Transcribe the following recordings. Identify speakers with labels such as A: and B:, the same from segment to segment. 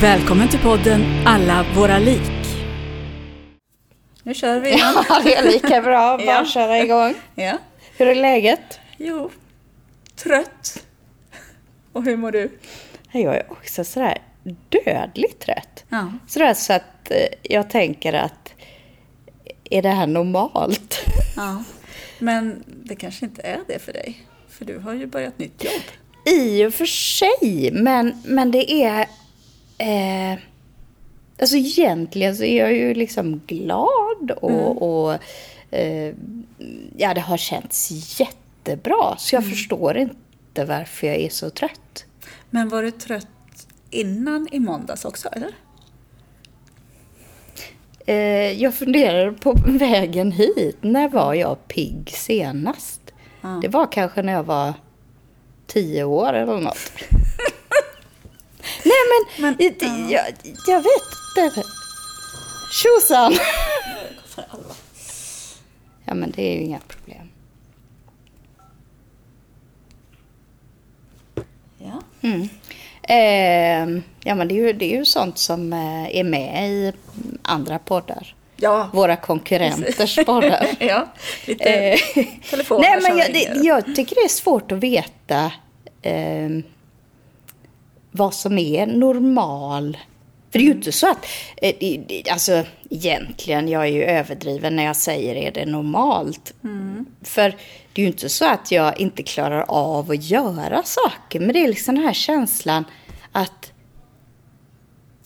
A: Välkommen till podden Alla våra lik. Nu kör vi igen.
B: Ja, det är lika bra. Bara
A: Ja.
B: köra igång.
A: Ja.
B: Hur är läget?
A: Jo, trött. Och hur mår du?
B: Jag är också sådär dödligt trött.
A: Ja.
B: Sådär så att eh, jag tänker att är det här normalt?
A: ja. Men det kanske inte är det för dig. För du har ju börjat nytt jobb.
B: I och för sig, men, men det är... Eh, alltså egentligen så är jag ju liksom glad och, och eh, ja, det har känts jättebra. Så jag förstår inte varför jag är så trött.
A: Men var du trött innan i måndags också, eller?
B: Eh, jag funderar på vägen hit. När var jag pigg senast?
A: Ja.
B: Det var kanske när jag var tio år eller något. Nej men,
A: Men,
B: jag, jag, jag vet inte. Tjosan! ja men det är ju inga problem.
A: Ja.
B: Mm. Eh, ja men det är, ju, det är ju sånt som eh, är med i andra poddar.
A: Ja.
B: Våra konkurrenters poddar.
A: ja. Lite
B: Eh,
A: telefoner
B: Nej, men jag, det, jag tycker det är svårt att veta eh, vad som är normal. För det är ju inte så att, eh, alltså egentligen, jag är ju överdriven när jag säger är det normalt. För det är ju inte så att jag inte klarar av att göra saker, men det är liksom den här känslan att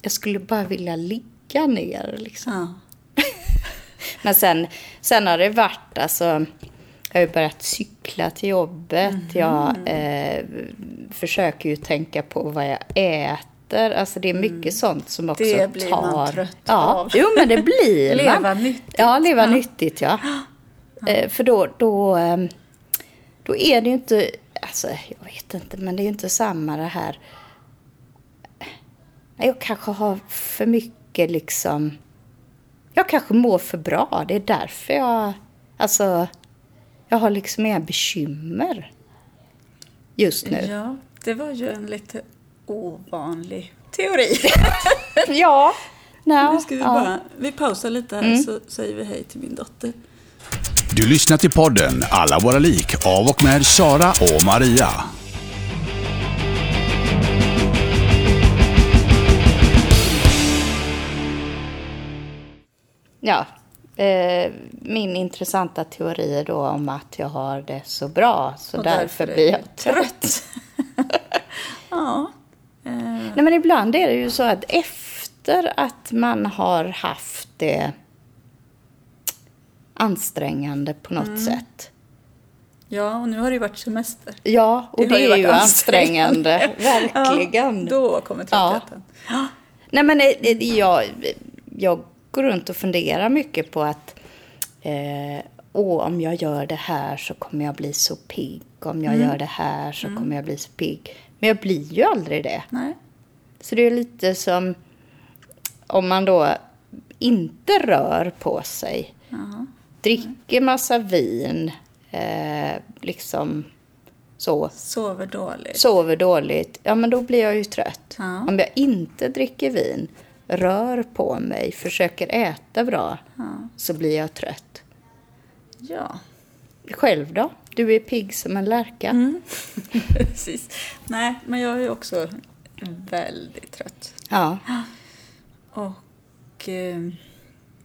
B: jag skulle bara vilja ligga ner liksom.
A: Ja.
B: Men sen, sen har det varit, alltså, jag har ju börjat cykla till jobbet. Jag eh, försöker ju tänka på vad jag äter. Alltså det är mycket sånt som också
A: Mm. Det blir
B: tar...
A: man trött
B: ja.
A: av.
B: Jo, men det blir
A: Leva
B: man.
A: nyttigt.
B: Ja, leva nyttigt, ja. Eh, för då, då, eh, då är det ju inte... Alltså, jag vet inte, men det är ju inte samma det här... Jag kanske har för mycket liksom... Jag kanske mår för bra. Det är därför jag... Alltså, jag har liksom inga bekymmer just nu.
A: ja, det var ju en lite ovanlig teori.
B: Ja. No,
A: Nu ska vi
B: ja. Mm.
A: bara, vi pausar lite här så säger vi hej till min dotter.
C: Du lyssnar till podden Alla våra lik av och med Sara och Maria.
B: Ja, eh, min intressanta teori då om att jag har det så bra, så
A: Och
B: därför
A: är
B: blir jag trött.
A: ja. Eh,
B: Nej, men ibland är det ju så att efter att man har haft det ansträngande på något
A: Mm.
B: sätt.
A: ja, och nu har det ju varit semester.
B: Ja, och det,
A: ju
B: är ju ansträngande. Verkligen.
A: Ja, då kommer tröttheten. Ja.
B: Nej, men eh, jag, jag går runt och funderar mycket på att eh, åh, om jag gör det här så kommer jag bli så pigg. Om jag gör det här så kommer jag bli så pigg. Men jag blir ju aldrig det.
A: Nej.
B: Så det är lite som om man då inte rör på sig.
A: Ja.
B: Dricker massa vin, eh, liksom så.
A: Sover dåligt.
B: Sover dåligt, ja men då blir jag ju trött.
A: Ja.
B: Om jag inte dricker vin, rör på mig, försöker äta bra,
A: Ja.
B: så blir jag trött.
A: ja,
B: Själv då? Du är pigg som en lärka.
A: Mm. precis. Nej, men jag är också väldigt trött.
B: Ja.
A: Och... Eh,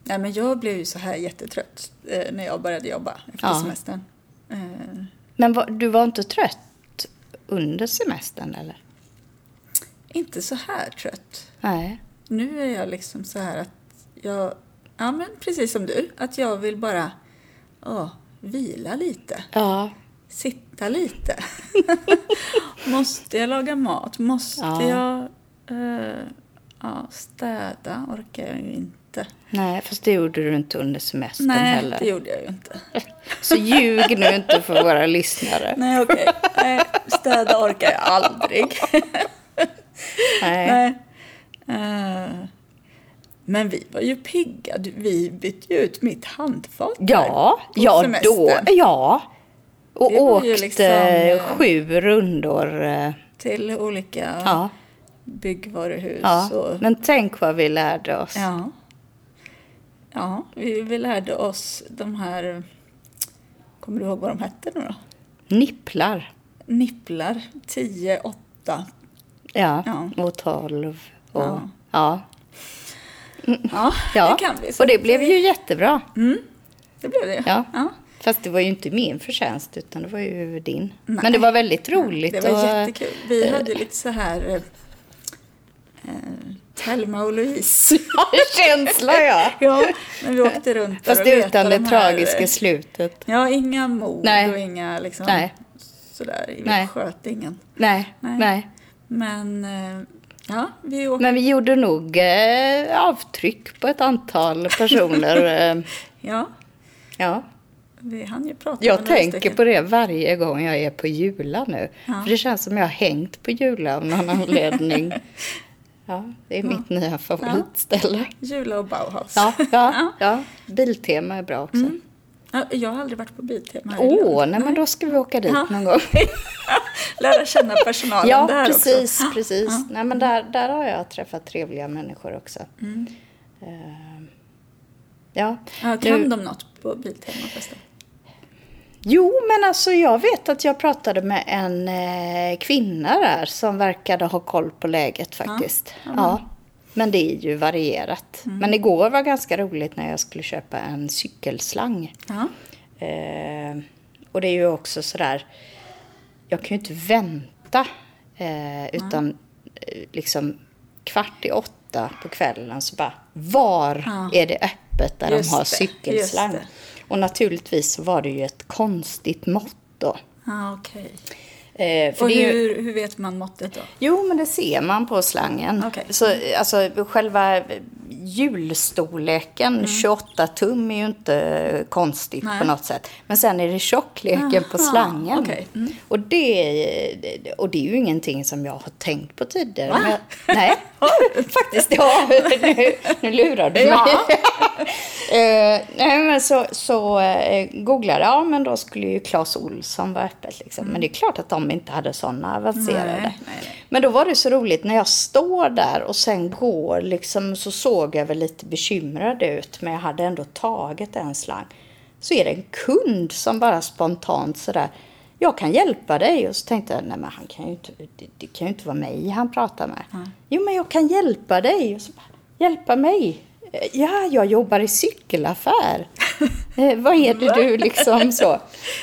A: nej, men jag blev ju så här jättetrött eh, när jag började jobba efter
B: Ja.
A: semestern. Eh,
B: Men var, du var inte trött under semestern eller?
A: inte så här trött.
B: Nej.
A: Nu är jag liksom så här att jag, ja men precis som du, att jag vill bara åh, vila lite,
B: Ja.
A: sitta lite. Måste jag laga mat? Måste
B: Ja.
A: jag eh, ja, städa? Orkar jag ju inte.
B: Nej, fast det gjorde du inte under semestern
A: Nej,
B: heller.
A: det gjorde jag ju inte.
B: Så ljug nu inte för våra lyssnare.
A: Nej, okej. Nej, städa orkar jag aldrig.
B: Nej.
A: Nej. Eh, men vi var ju pigga. Vi bytte ju ut mitt handfat där
B: Ja,
A: på
B: ja
A: semestern.
B: då, ja. Och
A: Det var ju
B: åkte
A: liksom, eh,
B: sju rundor. eh,
A: Till olika
B: Ja,
A: byggvaruhus.
B: ja.
A: Och,
B: Men tänk vad vi lärde oss.
A: ja. ja, vi, vi lärde oss de här... Kommer du ihåg vad de hette nu då?
B: Nipplar.
A: Nipplar, 10, 8.
B: Ja,
A: Ja.
B: och tolv. Och,
A: Ja.
B: ja.
A: Ja,
B: Ja,
A: det kan vi. Så
B: och det blev ju jättebra.
A: Det blev det.
B: Ja.
A: ja.
B: Fast det var ju inte min förtjänst, utan det var ju din. Men det var väldigt roligt.
A: Det var
B: och,
A: jättekul. Vi hade lite så här... Eh, eh, Thelma och Louise.
B: Känsla, ja.
A: ja, men vi åkte runt
B: Fast
A: och
B: utan det
A: de här-
B: tragiska slutet.
A: Ja, inga mord
B: Nej.
A: och inga liksom...
B: Nej.
A: Sådär, vi
B: Nej.
A: sköt ingen.
B: Nej,
A: Nej.
B: nej.
A: Men, ja, vi åkte...
B: Men vi gjorde nog eh, avtryck på ett antal personer. eh,
A: Ja,
B: ja.
A: vi hann ju prata
B: Jag tänker
A: stycken.
B: på det varje gång jag är på Jula nu.
A: Ja.
B: För det känns som jag har hängt på Jula av någon anledning. Ja, det är mitt nya favoritställe.
A: Jula och Bauhaus.
B: Ja, ja, ja. Biltema är bra också.
A: Ja, Jag har aldrig varit på Biltema här
B: Åh, nej men då ska vi åka dit
A: Ja.
B: någon gång.
A: Lära känna personalen
B: Ja,
A: där
B: precis,
A: också.
B: precis. Nej men där, där har jag träffat trevliga människor också.
A: Mm.
B: Eh, Ja.
A: Ja, kan
B: Nu-
A: de något på Biltema förresten?
B: Jo, men alltså jag vet att jag pratade med en eh, kvinna där som verkade ha koll på läget faktiskt.
A: Ja,
B: Ja,
A: ja, men-
B: det är ju varierat. Men igår var ganska roligt när jag skulle köpa en cykelslang.
A: Ja.
B: Eh, och det är ju också sådär, jag kan ju inte vänta. Eh, utan eh, liksom kvart i åtta på kvällen så bara, var
A: Ja.
B: är det öppet där
A: Just
B: de har cykelslang? Och naturligtvis var det ju ett konstigt mått då.
A: Ja, okej.
B: Eh,
A: Och
B: är ju,
A: hur, hur vet man måttet då?
B: Jo, men det ser man på slangen.
A: Okej.
B: Så, alltså, själva hjulstorleken, 28 tum, är ju inte konstigt
A: Mm. Nej.
B: på något sätt. Men sen är det tjockleken på
A: Aha,
B: slangen.
A: okej. Mm.
B: Och, det, och det är ju ingenting som jag har tänkt på tidigare. Men nej, faktiskt. Ja, nu, nu lurar du mig.
A: Ja.
B: Eh, nej, men så, så eh, googlade jag, ja men då skulle ju Clas Olsson vara öppet. Liksom. Men det är klart att de inte hade sådana avancerade.
A: Mm. Nej, nej, nej.
B: Men då var det så roligt när jag står där och sen går liksom så såg jag väl lite bekymrad ut men jag hade ändå tagit en slang. Så är det en kund som bara spontant sådär jag kan hjälpa dig. Och så tänkte jag, nej men han kan ju inte, det, det kan ju inte vara mig han pratar med. Jo men jag kan hjälpa dig. Och så bara, hjälpa mig? "Eh, Ja, jag jobbar i cykelaffär. eh, vad är det du liksom så?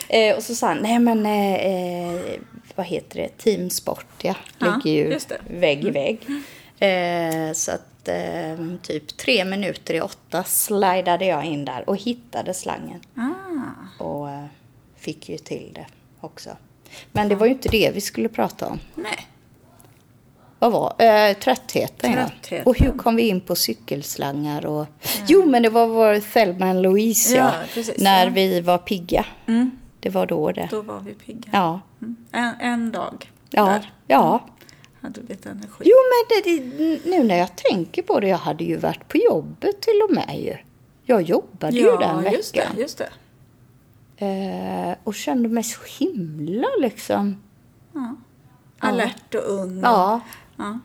B: Eh, och så sa han, nej men eh, vad heter det, Team Sport ja.
A: Ja,
B: Ligger ju
A: just det.
B: vägg i vägg. Eh, så att eh, typ tre minuter i åtta slidade jag in där och hittade slangen.
A: Ah,
B: Och eh, fick ju till det också. Men det var ju inte det vi skulle prata om.
A: nej.
B: Vad var eh, Tröttheten, ja.
A: Tröttheten.
B: Och hur kom vi in på cykelslangar? Och... Jo, men det var vår Thelma and Louise, ja.
A: Ja, precis,
B: när
A: ja.
B: vi var pigga.
A: Mm,
B: Det var då det.
A: då var vi pigga.
B: Ja.
A: Mm. En, en dag
B: Ja.
A: där
B: ja.
A: hade vi lite energi.
B: Jo, men det, det, nu när jag tänker på det, jag hade ju varit på jobbet till och med ju. Jag jobbade ju den veckan.
A: just det. Just det.
B: Eh, och kände mig så himla liksom...
A: Ja. Alert och ung.
B: Ja,
A: Ja.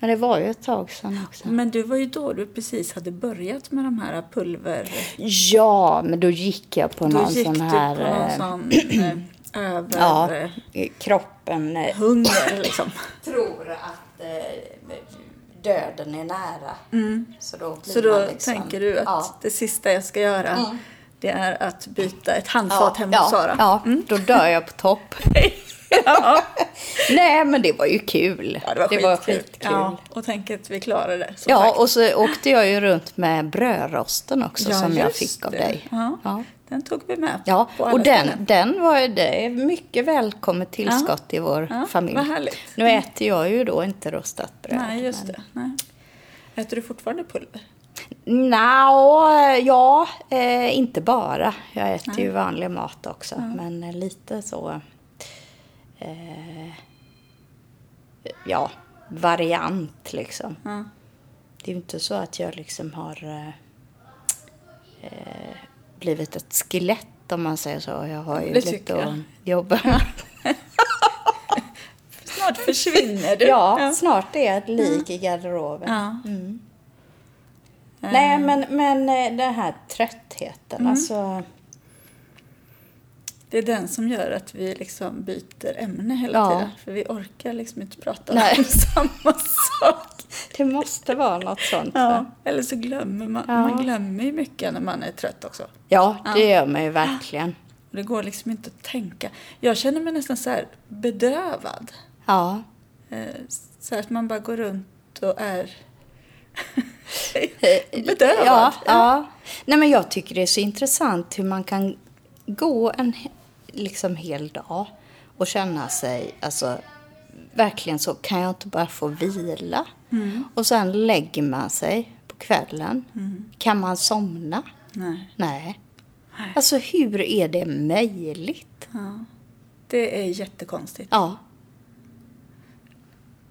B: men det var ju ett tag sedan också.
A: Men du var ju då du precis hade börjat med de här pulver...
B: Ja, men då gick jag på
A: Då
B: någon
A: gick
B: sån
A: du
B: här...
A: på någon
B: eh,
A: sån eh, över...
B: Ja, kroppen eh,
A: Hunger liksom.
B: tror att eh, döden är nära. Så då, blir
A: Mm. Så då
B: liksom,
A: tänker du att
B: ja.
A: det sista jag ska göra det är att byta ett handfat
B: ja,
A: hemma hos
B: ja,
A: Sara.
B: Ja, då dör jag på topp. Nej, men det var ju kul.
A: Ja, det var skitkul.
B: skitkul.
A: Ja, och tänk att vi klarade det.
B: Ja,
A: sagt.
B: och så åkte jag ju runt med brödrosten också
A: Ja,
B: som jag fick av
A: det.
B: dig.
A: Ja.
B: Ja.
A: Den tog vi med
B: Ja, och den,
A: ställen.
B: den var ju det är mycket välkommet tillskott i vår
A: Ja,
B: familj.
A: vad härligt.
B: Nu äter jag ju då inte rostat bröd.
A: Nej, just
B: men-
A: det. Nej. Äter du fortfarande pulver?
B: Nja, ja, eh, inte bara. Jag äter ju vanlig mat också, men eh, lite så... Eh, ja, variant liksom.
A: Ja.
B: Det är ju inte så att jag liksom har eh, eh, blivit ett skelett om man säger så. Jag har ju
A: Det
B: lite att jobba med.
A: Snart försvinner du.
B: Ja, snart är jag ett lik i garderoben.
A: Ja.
B: Nej, men, men eh, den här tröttheten,
A: Mm.
B: alltså...
A: Det är den som gör att vi liksom byter ämne hela
B: Ja.
A: tiden. För vi orkar liksom inte prata
B: Nej.
A: om samma sak.
B: Det måste vara något sånt.
A: Ja. Eller så glömmer man.
B: Ja.
A: Man glömmer ju mycket när man är trött också.
B: Ja, det
A: Ja.
B: gör man ju verkligen.
A: Det går liksom inte att tänka. Jag känner mig nästan så här bedövad.
B: Ja.
A: Eh, Så att man bara går runt och är bedövad.
B: Eh, Ja, ja. Nej, men jag tycker det är så intressant hur man kan gå en liksom hel dag och känna sig, alltså verkligen så, kan jag inte bara få vila?
A: Mm.
B: Och sen lägger man sig på kvällen. Kan man somna?
A: Nej.
B: Nej. Alltså hur är det möjligt?
A: Ja. Det är jättekonstigt.
B: Ja.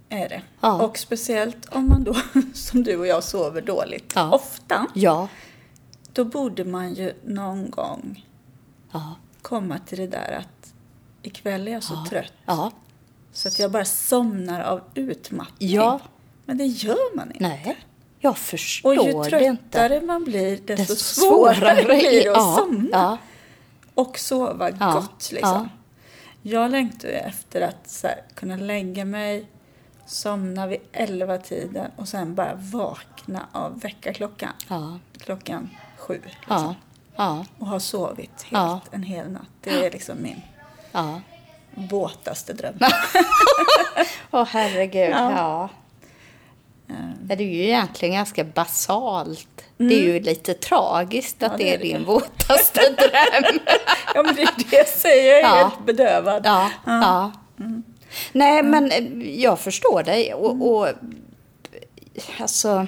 A: Är det.
B: Ja.
A: Och speciellt om man då, som du och jag, sover dåligt.
B: Ja.
A: Ofta.
B: Ja.
A: Då borde man ju någon gång
B: Ja.
A: Komma till det där att ikväll är jag så trött
B: Ja.
A: så att jag bara somnar av utmattning.
B: Ja.
A: Men det gör man inte.
B: Nej. Jag
A: Och
B: förstår
A: ju
B: det inte.
A: tröttare man blir, desto,
B: Desto
A: svårare, blir det att
B: ja,
A: somna.
B: Ja.
A: Och sova
B: Ja,
A: gott liksom.
B: ja.
A: Jag längtar ju efter att här, kunna lägga mig, somna vid elva tiden och sen bara vakna av väckarklockan.
B: Ja.
A: Klockan sju. Liksom.
B: Ja. Ja.
A: Och ha sovit helt
B: Ja.
A: en hel natt. Det är liksom min
B: Ja.
A: våtaste dröm.
B: Åh herregud,
A: Ja.
B: ja. Det är ju egentligen ganska basalt. Det är ju lite tragiskt att
A: Ja,
B: det
A: det
B: är
A: det.
B: din våtaste dröm.
A: ja, men det är det jag säger. Jag är helt bedövad.
B: Ja, ja. Nej, men eh, jag förstår dig. Och, och alltså,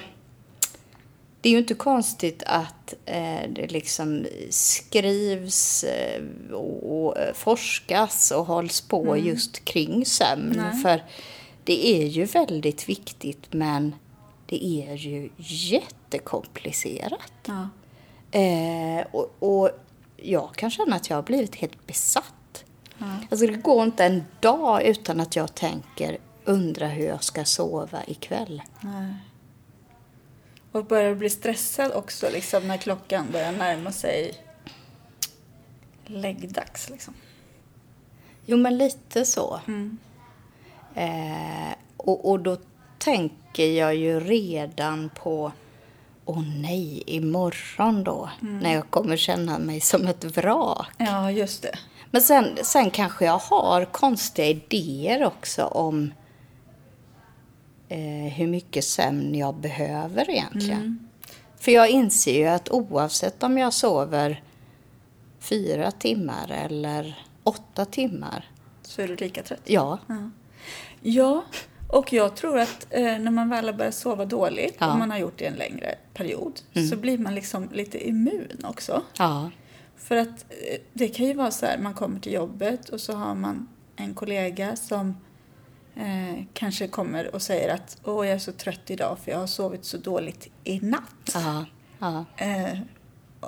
B: det är ju inte konstigt att eh, det liksom skrivs eh, och, och eh, forskas och hålls på just kring sömn.
A: Nej.
B: För det är ju väldigt viktigt, men det är ju jättekomplicerat.
A: Ja.
B: Eh, och, och jag kan känna att jag har blivit helt besatt. Alltså det går inte en dag utan att jag tänker, undra hur jag ska sova ikväll.
A: Nej. Och börjar bli stressad också liksom, när klockan börjar närma sig läggdags. Liksom.
B: Jo, men lite så.
A: Mm.
B: Eh, och, och då tänker jag ju redan på, åh nej, imorgon då, när jag kommer känna mig som ett vrak.
A: Ja, just det.
B: Men sen, sen kanske jag har konstiga idéer också om eh, hur mycket sömn jag behöver egentligen. För jag inser ju att oavsett om jag sover fyra timmar eller åtta timmar,
A: Så är du lika trött.
B: ja,
A: Ja, och jag tror att eh, när man väl har börjat sova dåligt,
B: Ja.
A: om man har gjort det en längre period, så blir man liksom lite immun också.
B: ja,
A: För att eh, det kan ju vara så här, man kommer till jobbet och så har man en kollega som eh, kanske kommer och säger att åh, jag är så trött idag för jag har sovit så dåligt i natt.
B: ja, ja,
A: Eh,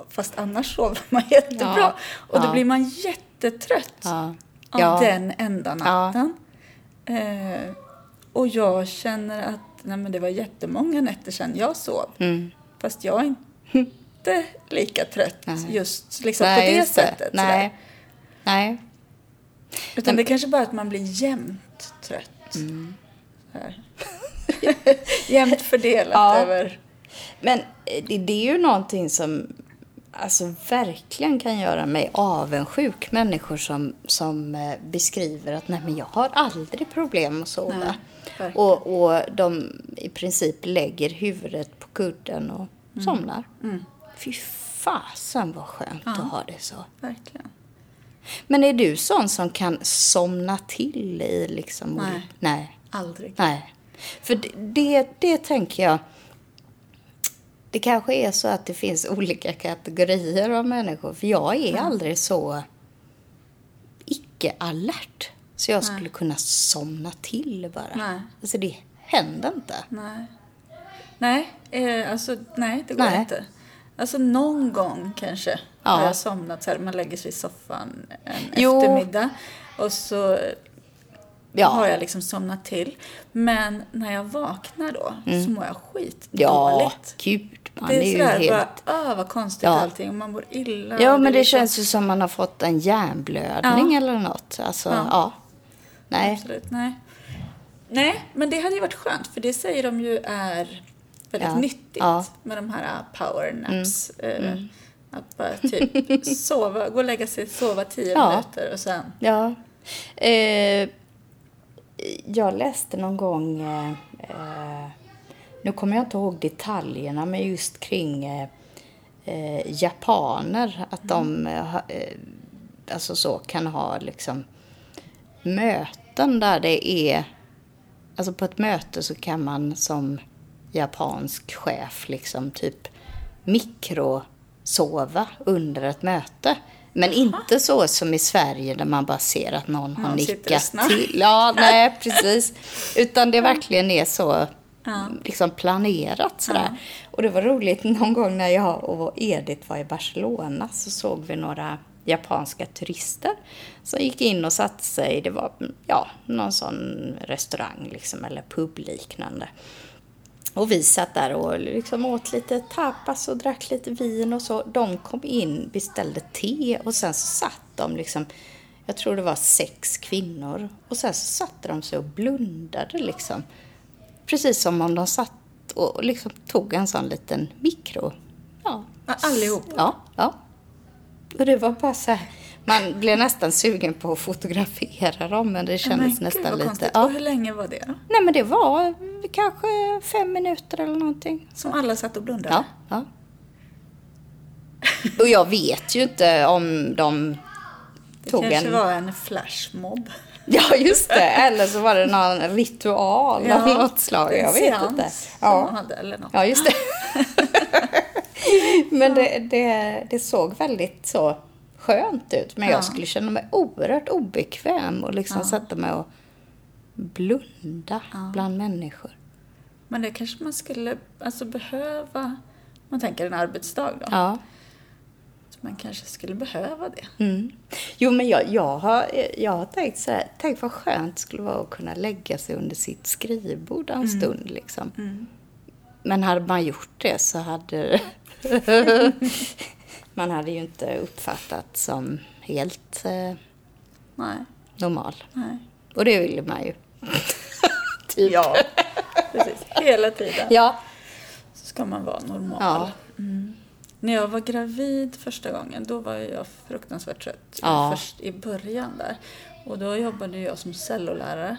A: fast annars sover man jättebra.
B: Ja,
A: Och då
B: ja.
A: blir man jättetrött
B: ja.
A: av den enda natten. Eh, och jag känner att nej, men det var jättemånga nätter sedan jag sov.
B: Mm.
A: Fast jag är inte lika trött
B: Nej.
A: just liksom
B: Nej,
A: på det
B: just det.
A: sättet. sådär.
B: Nej. Nej.
A: Utan det är kanske bara att man blir jämnt trött.
B: Mm.
A: Så här. jämnt fördelat
B: Ja.
A: över...
B: Men eh, det, det är ju någonting som alltså verkligen kan göra mig avundsjuk. Människor som, som eh, beskriver att nej men jag har aldrig problem att sova.
A: Nej,
B: och, och de i princip lägger huvudet på kudden och
A: Mm.
B: somnar. Fy fasen vad skönt att ha det så.
A: Verkligen.
B: Men är du sån som kan somna till i liksom...
A: Nej.
B: Nej.
A: Aldrig.
B: Nej. För det, det, det tänker jag... Det kanske är så att det finns olika kategorier av människor. För jag är aldrig så icke-alert. Så jag skulle kunna somna till bara.
A: Nej.
B: Alltså det händer inte.
A: Nej. Nej, eh, alltså nej, det går
B: Nej.
A: inte. Alltså någon gång kanske
B: Ja.
A: har jag somnat så här, man lägger sig i soffan en
B: Jo.
A: eftermiddag och så
B: Ja.
A: har jag liksom somnat till. Men när jag vaknar då så mår jag skitdåligt.
B: Mm. Ja, gud. Man
A: det är,
B: är ju helt...
A: bara, vad konstigt
B: Ja.
A: allting och man mår illa.
B: Ja, men det
A: liksom-
B: känns ju som man har fått en hjärnblödning
A: Ja.
B: eller något. Alltså,
A: Ja.
B: ja. Nej.
A: Absolut, nej. Nej, men det hade ju varit skönt för det säger de ju är väldigt
B: Ja,
A: nyttigt.
B: Mm.
A: med de här power naps. eh, Att bara typ sova, gå och lägga sig, sova tio
B: Ja.
A: minuter och sen...
B: Ja. Eh, jag läste någon gång, eh, nu kommer jag inte ihåg detaljerna, men just kring eh, eh, japaner, att de ha- eh, alltså så kan ha liksom möten där det är, alltså på ett möte så kan man som japansk chef liksom typ mikrosova under ett möte. Men inte så som i Sverige där man bara ser att någon har
A: och
B: nickat till. Ja, nej, precis. Utan det verkligen är så liksom planerat sådär. Och det var roligt någon gång när jag och Edith var i Barcelona så såg vi några japanska turister som gick in och satte sig. Det var ja, någon sån restaurang liksom, eller publiknande. Och vi satt där och liksom åt lite tapas och drack lite vin och så. De kom in, beställde te och sen så satt de liksom, jag tror det var sex kvinnor. Och sen så satte de sig och blundade liksom. Precis som om de satt och liksom tog en sån liten mikro. Ja.
A: Allihop.
B: Ja, ja. Och det var bara så här, man blev nästan sugen på att fotografera dem men det
A: Men
B: kändes
A: gud,
B: nästan
A: vad
B: lite... Ja.
A: Och hur länge var det?
B: Nej men det var kanske fem minuter eller någonting.
A: Som alla satt och blundade?
B: Ja, ja. Och jag vet ju inte om de
A: det
B: tog
A: kanske
B: en...
A: var en flashmob.
B: Ja, just det. Eller så var det någon ritual av något slag. Jag
A: en
B: vet
A: seans
B: inte.
A: som
B: Ja.
A: de hade, eller något.
B: Ja, just det. Men det, det, det såg väldigt så skönt ut. Men
A: Ja.
B: jag skulle känna mig oerhört obekväm och liksom sätta mig och blunda bland människor.
A: Men det kanske man skulle alltså, behöva, man tänker en arbetsdag då.
B: Ja.
A: Så man kanske skulle behöva det.
B: Mm. Jo, men jag, jag, har, jag har tänkt så här, tänk vad skönt det skulle vara att kunna lägga sig under sitt skrivbord en stund liksom. Men hade man gjort det så hade man hade ju inte uppfattat som helt eh,
A: Nej.
B: normal.
A: Nej.
B: Och det ville man ju. typ.
A: Ja, precis. Hela tiden
B: Ja.
A: så ska man vara normal.
B: Ja.
A: När jag var gravid första gången, då var jag fruktansvärt trött.
B: Ja.
A: Först i början där. Och då jobbade jag som cellolärare.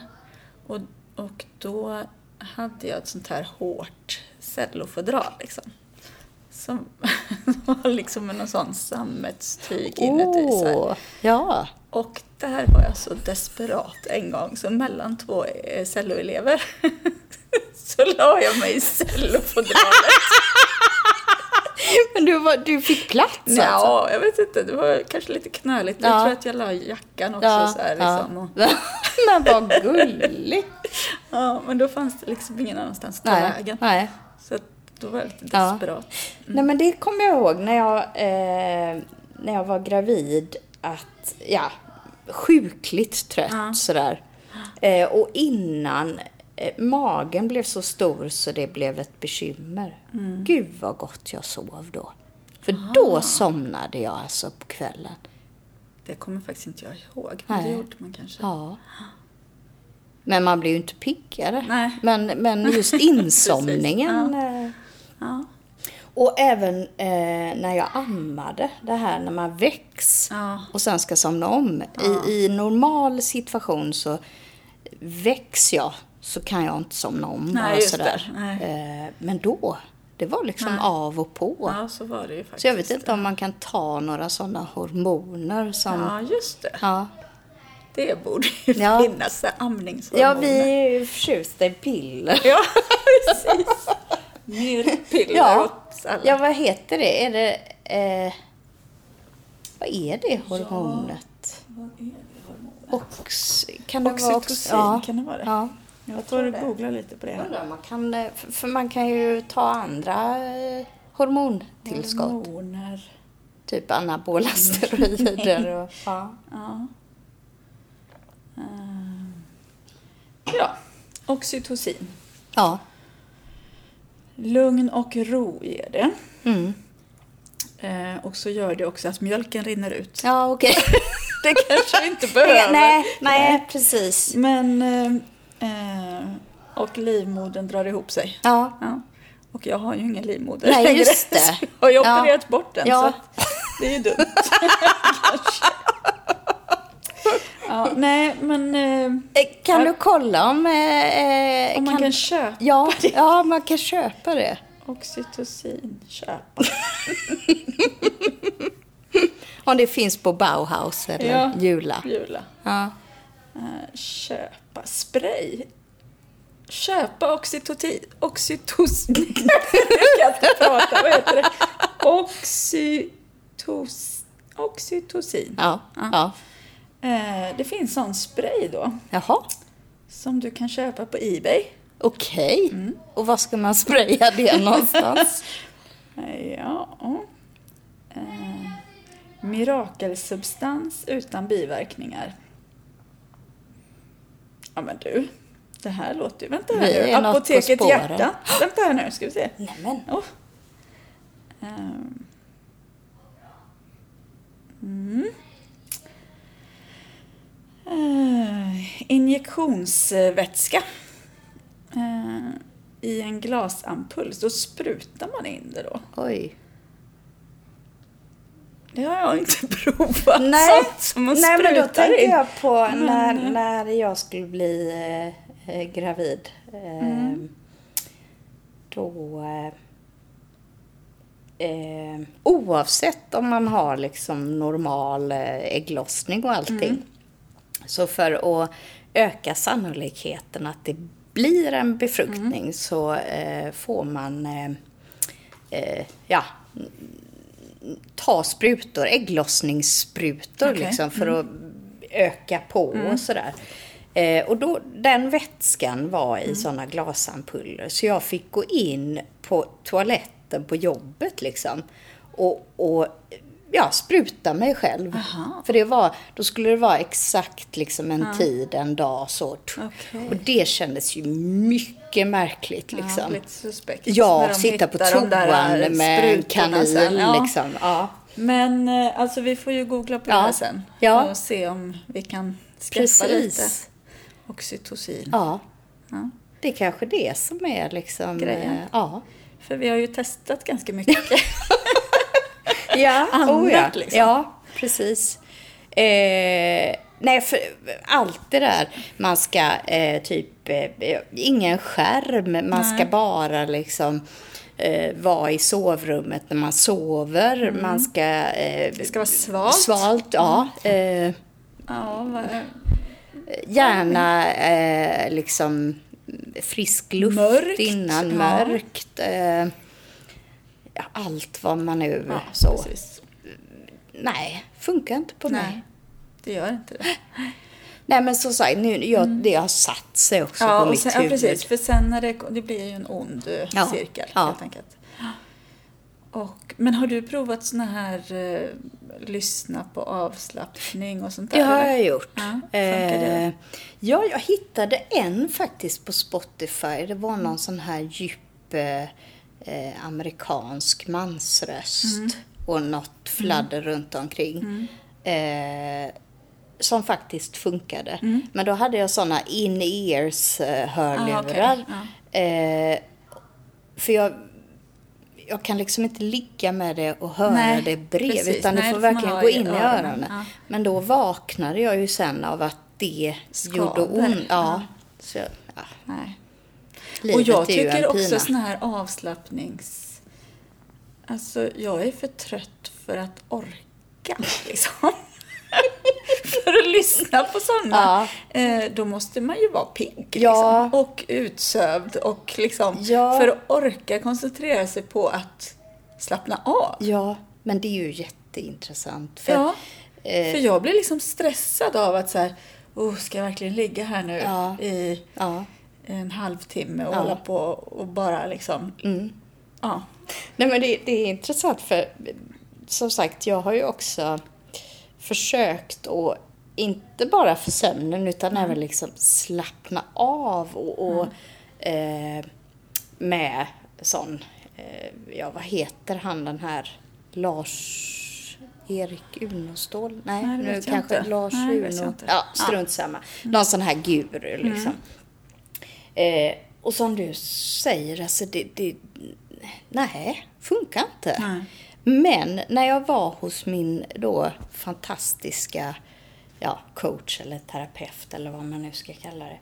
A: Och, och då hade jag ett sånt här hårt cellofodral liksom. Som var liksom med någon sån sammetstyg inuti. Så här.
B: Åh, ja.
A: Och där var jag så desperat en gång, så mellan två eh, celloelever så la jag mig i cellofodralet.
B: Men du, var, du fick plats alltså?
A: Ja, jag vet inte, det var kanske lite knöligt. Jag
B: Ja.
A: tror att jag la jackan också
B: Ja,
A: så här
B: ja.
A: liksom. Och,
B: Men vad gulligt.
A: ja, men då fanns det liksom ingen annanstans att ta vägen.
B: nej.
A: Då var jag lite
B: Ja.
A: desperat.
B: Nej men det kommer jag ihåg när jag, eh, när jag var gravid att, ja, sjukligt trött
A: Ja.
B: sådär. Eh, och innan eh, magen blev så stor så det blev ett bekymmer. Gud vad gott jag sov då. För då somnade jag alltså på kvällen.
A: Det kommer faktiskt inte jag ihåg, men det
B: Nej.
A: gjorde man kanske.
B: Ja. Men man blir ju inte piggare.
A: Nej.
B: Men, men just insomningen. eh,
A: Ja.
B: Och även eh, när jag ammade, det här när man väcks
A: Ja.
B: och sen ska somna om. I, I normal situation så väcks jag så kan jag inte somna om.
A: Nej,
B: bara sådär. Eh, men då, det var liksom
A: Nej.
B: av och på.
A: Ja, så var det ju faktiskt.
B: Så jag vet inte om man kan ta några sådana hormoner som...
A: Ja, just det.
B: Ja.
A: Det borde ju
B: Ja.
A: finnas, amningshormoner.
B: Ja, vi är ju förtjusta i piller.
A: Ja, precis. Mer piller
B: Ja.
A: åt alla.
B: Ja, vad heter det? Är det... Eh, vad är det hormonet?
A: Vad är det hormonet?
B: Ox, kan det vara
A: Oxytocin,
B: ja.
A: kan det vara det?
B: Ja.
A: Jag får googla lite på det.
B: Jag undrar man kan, eh, för man kan ju ta andra eh, hormontillskott.
A: Hormoner.
B: Typ anabola steroider och... Ja.
A: Ja. Ehm. Ja, oxytocin.
B: ja.
A: Lugn och ro ger det.
B: Mm.
A: Eh, och så gör det också att mjölken rinner ut.
B: Ja, okej.
A: Det kanske vi inte behöver.
B: nej, nej, precis.
A: Men... Eh, eh, och livmodern drar ihop sig.
B: Ja.
A: Ja. Och jag har ju ingen livmoder
B: Nej, just det.
A: Jag har ju
B: Ja.
A: opererat bort den,
B: Ja.
A: så det är ju dumt. Ja, nej, men eh,
B: Eh, Kan du kolla om... Eh,
A: om man kan, köpa
B: Ja, ja, man kan köpa det.
A: oxytocin, köpa.
B: Om det finns på Bauhaus eller
A: Ja.
B: Jula.
A: Jula.
B: Ja.
A: Eh, köpa spray. Köpa oxytocin. Oxytocin. jag kan inte prata, vad heter det? Oxytos, oxytocin.
B: Ja. ja.
A: Eh, det finns sån spray då.
B: Jaha.
A: Som du kan köpa på Ebay.
B: Okej.
A: Mm.
B: Och var ska man spraya det någonstans?
A: Ja. Eh, mirakelsubstans utan biverkningar. Ja men du. Det här låter ju... Vänta här nu. Apoteket. Hjärta. Vänta här nu, ska vi se.
B: Nämen.
A: Oh. Ehm. Mm. Eh, injektionsvätska. Eh, I en glasampull. Då sprutar man in det då.
B: Oj.
A: Det har jag inte provat.
B: Nej,
A: Sånt som man
B: Nej men då tänkte
A: in.
B: jag på när,
A: eh,
B: när jag skulle bli eh, eh, gravid. Eh,
A: Mm.
B: Då... Eh, oavsett om man har liksom normal ägglossning och allting.
A: Mm.
B: Så för att öka sannolikheten att det blir en befruktning
A: Mm.
B: så eh, får man eh, eh, ja, ta sprutor, ägglossningssprutor
A: Okej.
B: liksom för att öka på och sådär. Eh, och då, den vätskan var i sådana glasampuller så jag fick gå in på toaletten på jobbet liksom och, och ja, spruta mig själv.
A: Aha.
B: För det var, då skulle det vara exakt liksom en tid, en dag så.
A: Okej.
B: Och det kändes ju mycket märkligt liksom.
A: Ja, lite suspekt.
B: Ja, sitta på toan med en kanin.
A: Ja.
B: liksom. Ja.
A: Men eh, alltså vi får ju googla på
B: Ja.
A: det här sen.
B: Ja.
A: Och se om vi kan skaffa lite oxytocin.
B: Ja.
A: Ja.
B: Det är kanske det som är liksom...
A: Grejen.
B: eh, Ja.
A: För vi har ju testat ganska mycket.
B: Ja,
A: Annat,
B: oh ja.
A: liksom.
B: ja precis. Eh, nej, för allt det där. Man ska eh, typ, eh, ingen skärm, man ska
A: Nej.
B: bara liksom eh, vara i sovrummet när man sover. Man ska... Eh,
A: Det ska vara svalt.
B: Svalt, ja. Eh,
A: ja, vad,
B: gärna liksom frisk luft
A: Mörkt,
B: innan,
A: ja.
B: mörkt. Ja, allt vad man nu
A: ja,
B: så.
A: precis.
B: Nej, funkar inte på mig.
A: Nej, det gör inte det.
B: Nej men som sagt, nu, jag, det har satt sig också
A: Ja,
B: på mitt
A: sen, ja,
B: huvud.
A: precis. För sen när det, det blir ju en ond eh,
B: Ja,
A: cirkel
B: ja.
A: helt enkelt. Och, men har du provat såna här eh, lyssna på avslappning och sånt där?
B: Det har
A: eller?
B: jag gjort.
A: Ja,
B: eh, ja, jag hittade en faktiskt på Spotify. Det var någon sån här djup eh, eh, amerikansk mansröst
A: Mm.
B: och något fladder runt omkring. Eh, som faktiskt funkade.
A: Mm.
B: Men då hade jag såna in-ears eh, hörlurar.
A: Ah, okej.
B: eh, för jag jag kan liksom inte ligga med det och höra
A: Nej,
B: det bredvid,
A: precis.
B: utan
A: Nej,
B: får
A: det får
B: verkligen gå in i
A: öronen.
B: öronen.
A: Ja.
B: Men då vaknade jag ju sen av att det gjorde
A: Skaver.
B: ont. Ja.
A: Ja.
B: Så, ja.
A: Nej.
B: Livet
A: och jag tycker också sån här avslappnings... Alltså, jag är för trött för att orka, liksom. för att lyssna på sådana. Eh, då måste man ju vara pigg,
B: Ja.
A: liksom. Och utsövd och liksom...
B: Ja.
A: För att orka koncentrera sig på att slappna av.
B: Ja, men det är ju jätteintressant. För,
A: Ja,
B: eh,
A: för jag blir liksom stressad av att så här, oh, ska jag verkligen ligga här nu
B: Ja.
A: i
B: ja.
A: En halvtimme och
B: Ja.
A: hålla på och bara liksom,
B: Mm.
A: ja.
B: Nej, men det, det är intressant för som sagt, jag har ju också försökt att inte bara för sömnen utan även liksom slappna av och, och eh, med sån, eh, ja vad heter han den här Lars Erik Unostål? Nej,
A: Nej,
B: nu kanske
A: inte.
B: Lars
A: Nej,
B: Uno. Ja, strunt samma. Någon sån här guru liksom. Eh, och som du säger, alltså det, det nej, funkar inte.
A: Nej.
B: Men när jag var hos min då fantastiska ja, coach eller terapeut eller vad man nu ska kalla det.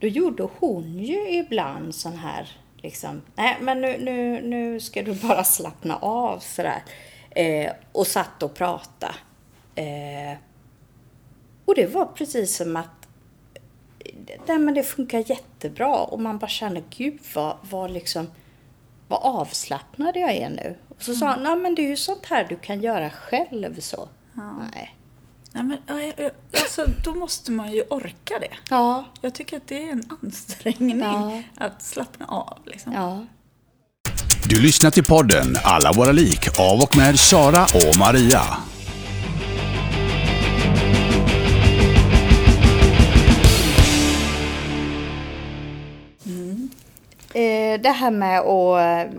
B: Då gjorde hon ju ibland sån här liksom, nej men nu, nu, nu ska du bara slappna av sådär. Eh, och satt och prata. Eh, och det var precis som att nej, men det funkar jättebra och man bara känner gud vad, vad liksom vad avslappnad jag är nu. Och så sa han, nej men det är ju sånt här du kan göra själv så. Nej.
A: Nej, men, ja, alltså, då måste man ju orka det.
B: Ja,
A: Jag tycker att det är en ansträngning
B: Ja.
A: att slappna av. Liksom.
B: ja.
C: Du lyssnar till podden Alla våra lik av och med Sara och Maria.
B: Det här med att eh,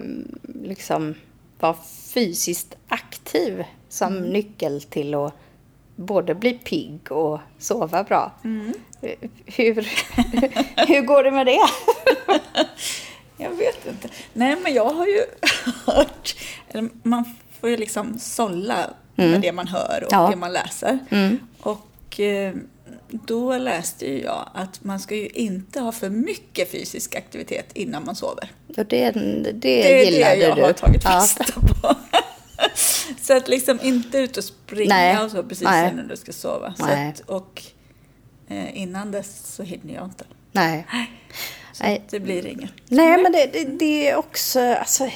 B: liksom vara fysiskt aktiv som nyckel till att både bli pigg och sova bra. Eh, Hur, hur går det med det?
A: Jag vet inte. Nej, men jag har ju hört, man får ju liksom sålla med det man hör och
B: Ja.
A: det man läser.
B: Mm.
A: Och eh, då läste ju jag att man ska ju inte ha för mycket fysisk aktivitet innan man sover.
B: Och det, det,
A: Det är det jag
B: du.
A: har tagit
B: Ja.
A: fasta på. så att liksom inte ut och springa
B: Nej.
A: och så precis
B: Nej.
A: innan du ska sova. Att, och eh, innan dess så hinner jag inte.
B: Nej.
A: Så det blir inget.
B: Nej, men det, det, det är också... Alltså,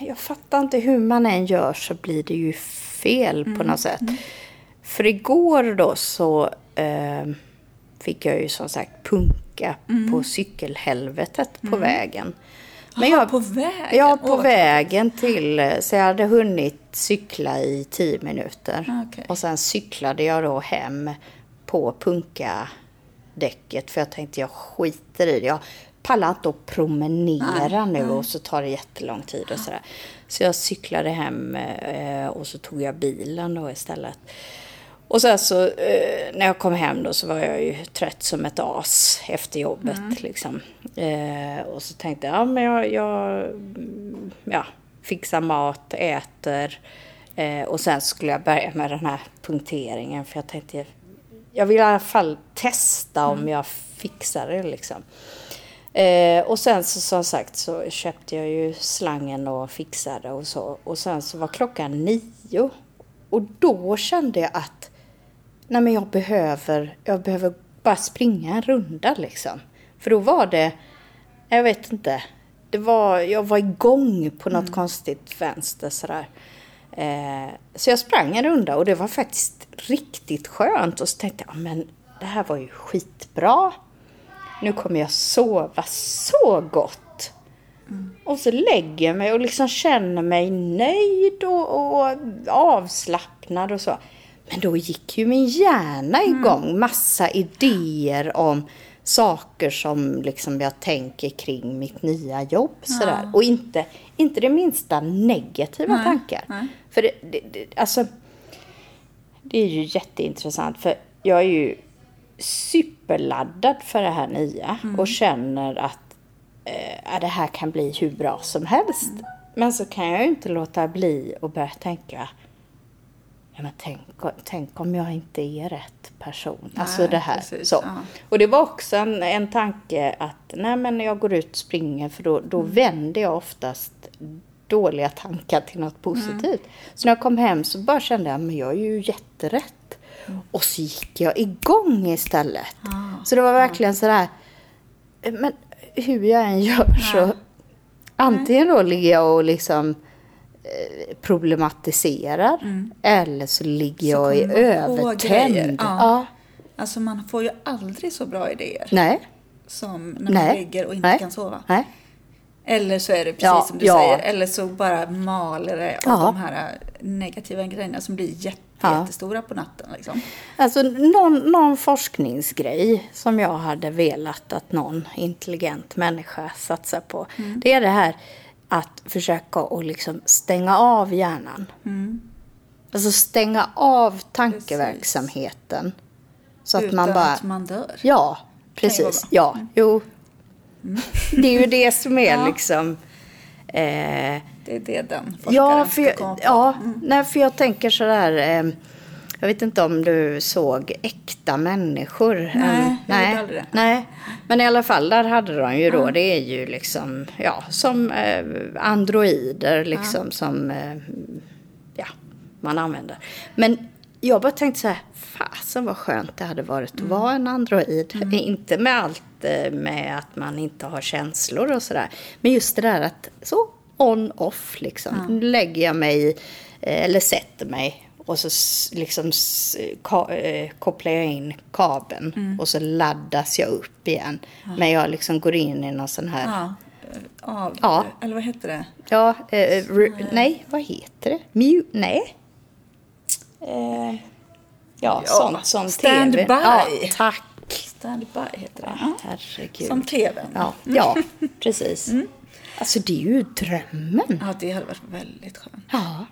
B: jag fattar inte hur man än gör så blir det ju fel på något sätt. För igår då så eh, fick jag ju som sagt punka på cykelhelvetet på vägen. Men jag,
A: på vägen?
B: Ja,
A: Åh,
B: på
A: vad
B: vägen till... Så jag hade hunnit cykla i tio minuter.
A: Ah, okej.
B: Och sen cyklade jag då hem på punkadäcket. För jag tänkte jag skiter i det. Jag pallar inte att promenera
A: Nej,
B: nu och så tar det jättelång tid och sådär. Så jag cyklade hem eh, och så tog jag bilen då istället. Och sen så eh, när jag kom hem då så var jag ju trött som ett as efter jobbet liksom. Eh, och så tänkte jag, ja men jag, jag mm, ja, fixar mat, äter. Eh, och sen skulle jag börja med den här punkteringen för jag tänkte, jag vill i alla fall testa om jag fixar det liksom. Eh, och sen så som sagt så köpte jag ju slangen och fixade och så. Och sen så var klockan nio. Och då kände jag att nej men jag behöver, jag behöver bara springa en runda liksom. För då var det, jag vet inte, det var, jag var igång på något konstigt vänster sådär. Eh, så jag sprang en runda och det var faktiskt riktigt skönt. Och så tänkte jag, men det här var ju skitbra. Nu kommer jag sova så gott. Och så lägger jag mig och liksom känner mig nöjd och, och avslappnad och så. Men då gick ju min hjärna igång. Massa idéer om saker som liksom jag tänker kring mitt nya jobb. Sådär. Och inte, inte det minsta negativa
A: Nej,
B: tankar.
A: nej.
B: För det, det, det, alltså, det är ju jätteintressant. För jag är ju superladdad för det här nya och känner att eh, ja, det här kan bli hur bra som helst. Men så kan jag ju inte låta bli att börja tänka, ja men tänk, tänk om jag inte är rätt person.
A: Nej,
B: alltså det här.
A: precis,
B: så.
A: ja.
B: Och det var också en, en tanke att, nej men när jag går ut och springer för då, då
A: Mm.
B: vänder jag oftast dåliga tankar till något positivt.
A: Mm.
B: Så när jag kom hem så bara kände jag, men jag är ju jätterätt. Och så gick jag igång istället.
A: Ah,
B: så det var verkligen sådär, men hur jag än gör så antingen då ligger jag och liksom eh, problematiserar eller så ligger
A: Mm. Så
B: jag i övertänd.
A: Ja.
B: Ja.
A: Alltså man får ju aldrig så bra idéer
B: Nej.
A: som när man
B: Nej.
A: ligger och inte
B: Nej.
A: kan sova.
B: Nej.
A: Eller så är det precis
B: Ja,
A: som du
B: ja.
A: säger, eller så bara maler det av
B: Ja.
A: de här negativa grejerna som blir jätte, jättestora på natten. Liksom.
B: Alltså någon, någon forskningsgrej som jag hade velat att någon intelligent människa satsar på.
A: Mm.
B: Det är det här att försöka att liksom stänga av hjärnan.
A: Mm.
B: Alltså stänga av tankeverksamheten. Så att
A: Utan
B: man bara...
A: att man dör.
B: Ja, precis.
A: bra. Mm.
B: Ja, jo. Det är ju det som är
A: Ja.
B: liksom... Eh,
A: Det är det den forskaren
B: Ja, för
A: ska komma
B: jag,
A: på.
B: ja nej, för jag tänker sådär. Eh, jag vet inte om du såg Äkta människor?
A: Nej, jag
B: nej,
A: det.
B: nej. Men i alla fall, där hade de ju då, det är ju liksom, ja, som eh, androider liksom som, eh, ja, man använder. Men jag bara tänkte så här, fasen vad skönt det hade varit att vara en android. Inte med allt eh, med att man inte har känslor och sådär. Men just det där att så on-off liksom. Nu lägger jag mig, eh, eller sätter mig och så liksom ka, eh, kopplar jag in kabeln och så laddas jag upp igen. Men jag liksom går in i någon sån här, ja,
A: Ja, av,
B: Ja.
A: eller vad heter det?
B: eh, re, nej, vad heter det? Mute, nej. Eh, ja,
A: Ja,
B: sånt som
A: stand
B: tv.
A: by.
B: Ja, tack.
A: Standby heter det. Ja.
B: Herregud.
A: Som tvn.
B: Ja, ja precis. Alltså det är ju drömmen.
A: Ja, det hade varit väldigt skönt.
B: Ja.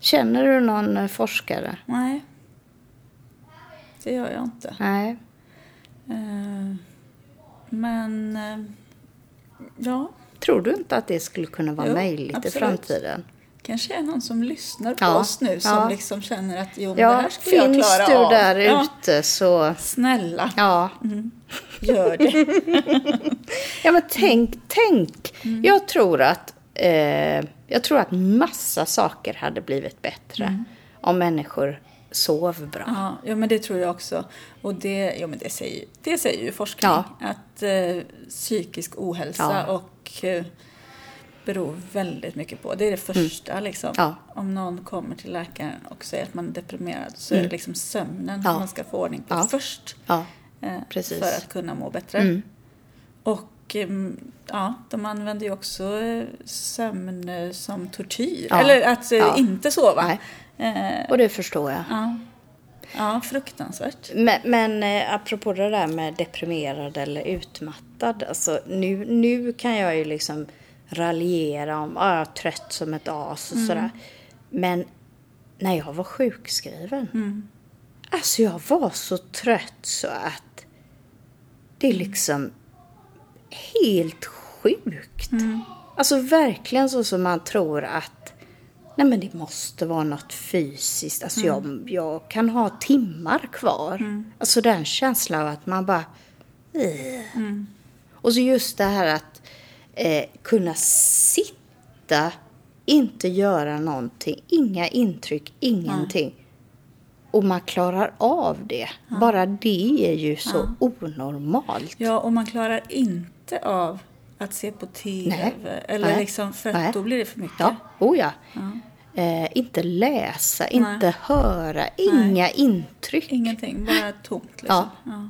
B: Känner du någon eh, forskare?
A: Nej, det gör jag inte.
B: Nej.
A: Eh, Men, eh, ja,
B: Tror du inte att det skulle kunna vara
A: Jo,
B: möjligt
A: absolut.
B: i framtiden?
A: kanske är någon som lyssnar på
B: Ja,
A: oss nu som
B: ja.
A: liksom känner att jo, men det
B: Ja,
A: här skulle jag
B: finns
A: klara
B: du
A: av.
B: där
A: ja,
B: ute så...
A: Snälla,
B: Ja.
A: gör det.
B: ja, men tänk, tänk.
A: Mm.
B: Jag tror att... Eh, jag tror att massa saker hade blivit bättre om människor sov bra.
A: Mm. Ja, ja, men det tror jag också. Och det, ja, men det, säger, det säger ju forskning.
B: Ja.
A: Att eh, psykisk ohälsa
B: Ja.
A: och eh, beror väldigt mycket på. Det är det första liksom.
B: Mm. Ja.
A: Om någon kommer till läkaren och säger att man är deprimerad så är det liksom sömnen
B: Mm.
A: Man ska få ordning på först. Eh. För att kunna må bättre.
B: Mm.
A: Och ehm, ja, de använder ju också eh, sömn eh, som tortyr.
B: Ja.
A: Eller att eh,
B: Ja.
A: inte sova.
B: Nej.
A: Eh,
B: och det förstår jag.
A: ja. ja, fruktansvärt.
B: Men, men eh, apropå det där med deprimerad eller utmattad. Alltså, nu, nu kan jag ju liksom raljera om att jag är trött som ett as och sådär. Men när jag var sjukskriven. Alltså jag var så trött så att det är liksom helt sjukt. Alltså verkligen så som man tror att nej men det måste vara något fysiskt. Alltså jag, jag kan ha timmar kvar. Alltså den känslan av att man bara... "Ugh." Och så just det här att eh, kunna sitta, inte göra någonting, inga intryck, ingenting. Och man klarar av det. Bara det är ju så onormalt.
A: Ja, och man klarar inte av att se på TV.
B: Nej.
A: Eller
B: Nej.
A: liksom, för att
B: Nej.
A: då blir det för mycket.
B: Ja, oh ja. Eh, inte läsa, inte höra, inga intryck.
A: Ingenting, bara tomt liksom.
B: Ja.
A: Ja.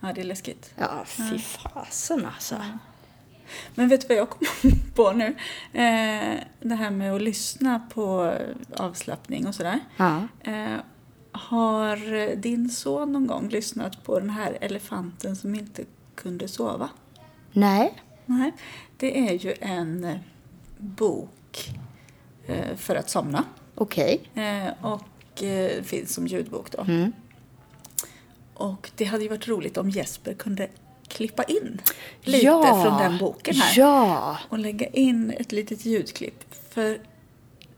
A: ja, det är läskigt.
B: Ja, fy fasen alltså.
A: Men vet du vad jag kom på nu? Eh, det här med att lyssna på avslappning och sådär.
B: Ja.
A: Eh, har din son någon gång lyssnat på den här elefanten som inte kunde sova?
B: Nej.
A: Nej, det är ju en eh, bok eh, för att somna.
B: Okej.
A: Eh, och finns som ljudbok då.
B: Mm.
A: Och det hade ju varit roligt om Jesper kunde klippa in lite
B: Ja,
A: från den boken här.
B: ja.
A: Och lägga in ett litet ljudklipp. För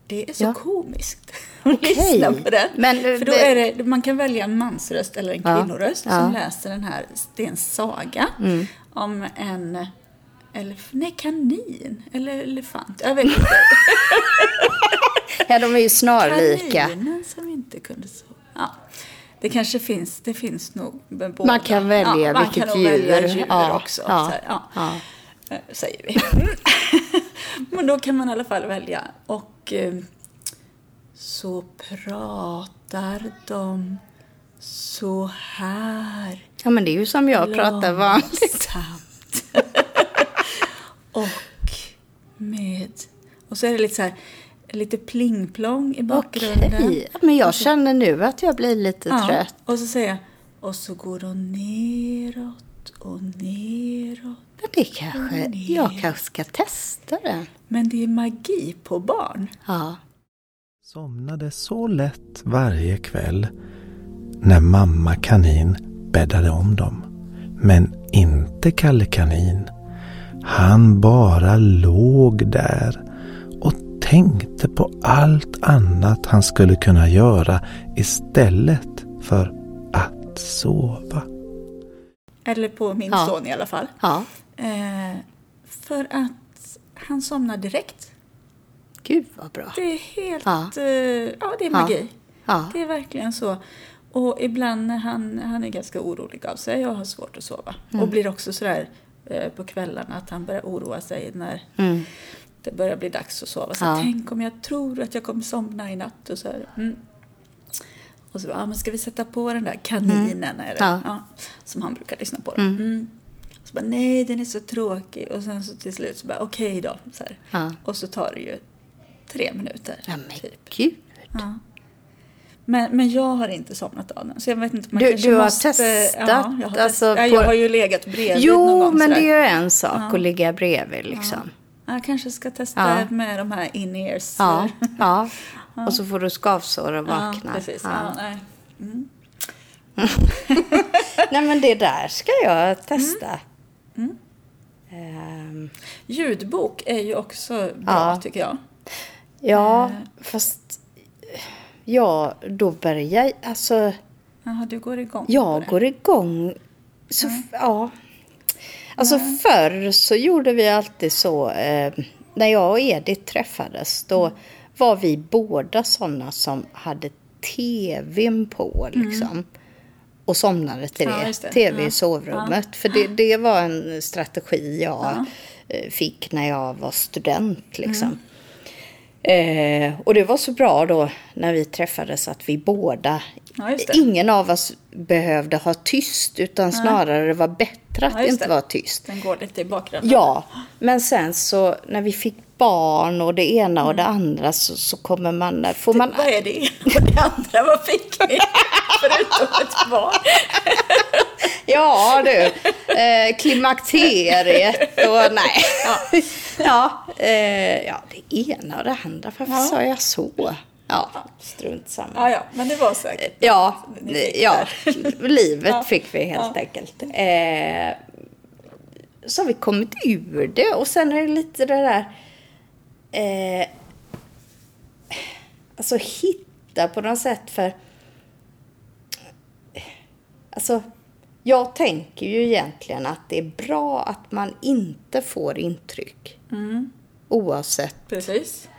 A: det är så
B: Ja.
A: komiskt att
B: Okej.
A: lyssna på den.
B: Men,
A: för då
B: det-
A: är det, man kan välja en mansröst eller en kvinnoröst
B: ja. Mm.
A: som läser den här Stens saga om en elef- nej, kanin eller elefant. Jag vet inte.
B: ja, de är ju snarlika.
A: Kaninen som inte kunde sova. Ja. Det kanske finns, det finns nog med båda.
B: Man kan välja
A: man
B: vilket
A: kan nog välja
B: djur.
A: djur
B: Ja,
A: också.
B: ja,
A: ja.
B: ja.
A: Eh, Säger vi. Men då kan man i alla fall välja. Och eh, så pratar de så här.
B: Ja, men det är ju som jag pratar vanligt.
A: Långsamt. och med... Och så är det lite så här, lite pling-plong i bakgrunden.
B: Okej, men jag känner nu att jag blir lite
A: Ja,
B: trött.
A: och så säger jag, och så går de neråt och neråt.
B: Men det kanske,
A: ner.
B: jag kanske ska testa det.
A: Men det är magi på barn.
B: Ja.
D: somnade så lätt varje kväll när mamma kanin bäddade om dem. Men inte Kalle kanin. Han bara låg där och tänkte på allt annat han skulle kunna göra istället för att sova.
A: Eller på min
B: Ja.
A: son i alla fall.
B: Ja,
A: Eh, för att han somnar direkt.
B: gud vad bra.
A: Det är helt...
B: Ja.
A: Eh, ja, det är magi.
B: Ja,
A: Det är verkligen så. Och ibland när han, han är ganska orolig av sig och har svårt att sova.
B: Mm.
A: Och blir också sådär eh, på kvällarna att han börjar oroa sig när
B: mm.
A: det börjar bli dags att sova. Så
B: Ja.
A: tänk om jag tror att jag kommer somna i natt och så här. Mm. Och så ah, men ska vi sätta på den där kaninen? Eller,
B: Ja.
A: ja, som han brukar lyssna på. Mm. Så bara, nej den är så tråkig. Och sen så till slut så bara, okej då. Så. Och så tar det ju tre minuter.
B: ja men
A: typ.
B: gud.
A: Ja. Men, men jag har inte somnat av den. Så jag vet inte, man
B: Du- du har
A: måste,
B: testat,
A: Ja, jag har,
B: alltså,
A: testat. Ja,
B: på-
A: jag har ju legat bredvid någon
B: Jo,
A: gång.
B: men
A: sådär.
B: det är ju en sak
A: Ja.
B: att ligga bredvid liksom.
A: Jag kanske ska testa
B: Ja.
A: med de här in-ears.
B: Ja, ja. Och så får du skavsår och vakna.
A: Ja, precis. Ja.
B: Ja.
A: nej.
B: Nej, men det där ska jag testa.
A: Mm.
B: Ehm,
A: Ljudbok är ju också bra,
B: Ja.
A: tycker jag.
B: ja,
A: Eh.
B: fast... Ja, då börjar... Alltså,
A: Jaha, du går igång
B: jag
A: det.
B: går igång. Så, f- ja. Alltså förr så gjorde vi alltid så. Eh, när jag och Edith träffades, då
A: Mm.
B: var vi båda sådana som hade tvn på liksom. Och somnade till
A: Mm. Ja,
B: det.
A: det.
B: Tv
A: Ja.
B: i sovrummet. För det, det var en strategi jag
A: Ja.
B: eh, fick när jag var student liksom.
A: Mm.
B: Eh, och det var så bra då när vi träffades att vi båda,
A: Ja,
B: ingen av oss behövde ha tyst utan snarare det var bättre att
A: Ja,
B: inte
A: det.
B: var tyst.
A: Den går lite i bakgrunden.
B: Ja, men sen så när vi fick barn och det ena och det andra så, så kommer man, får man...
A: Vad är det ena och det andra? Vad fick ni? Förutom ett barn.
B: Ja du, eh, klimakteriet och nej. Ja, ja, eh, ja, det ena och det andra, varför
A: Ja.
B: sa jag så? Ja, strunt samma.
A: Ja, ja, men det var säkert.
B: Ja, ja livet
A: Ja.
B: fick vi helt
A: Ja.
B: enkelt. Eh, så har vi kommit ur det och sen är det lite det där... Eh, alltså hitta på något sätt för... Alltså, jag tänker ju egentligen att det är bra att man inte får intryck.
A: Mm.
B: Oavsett.
A: Precis.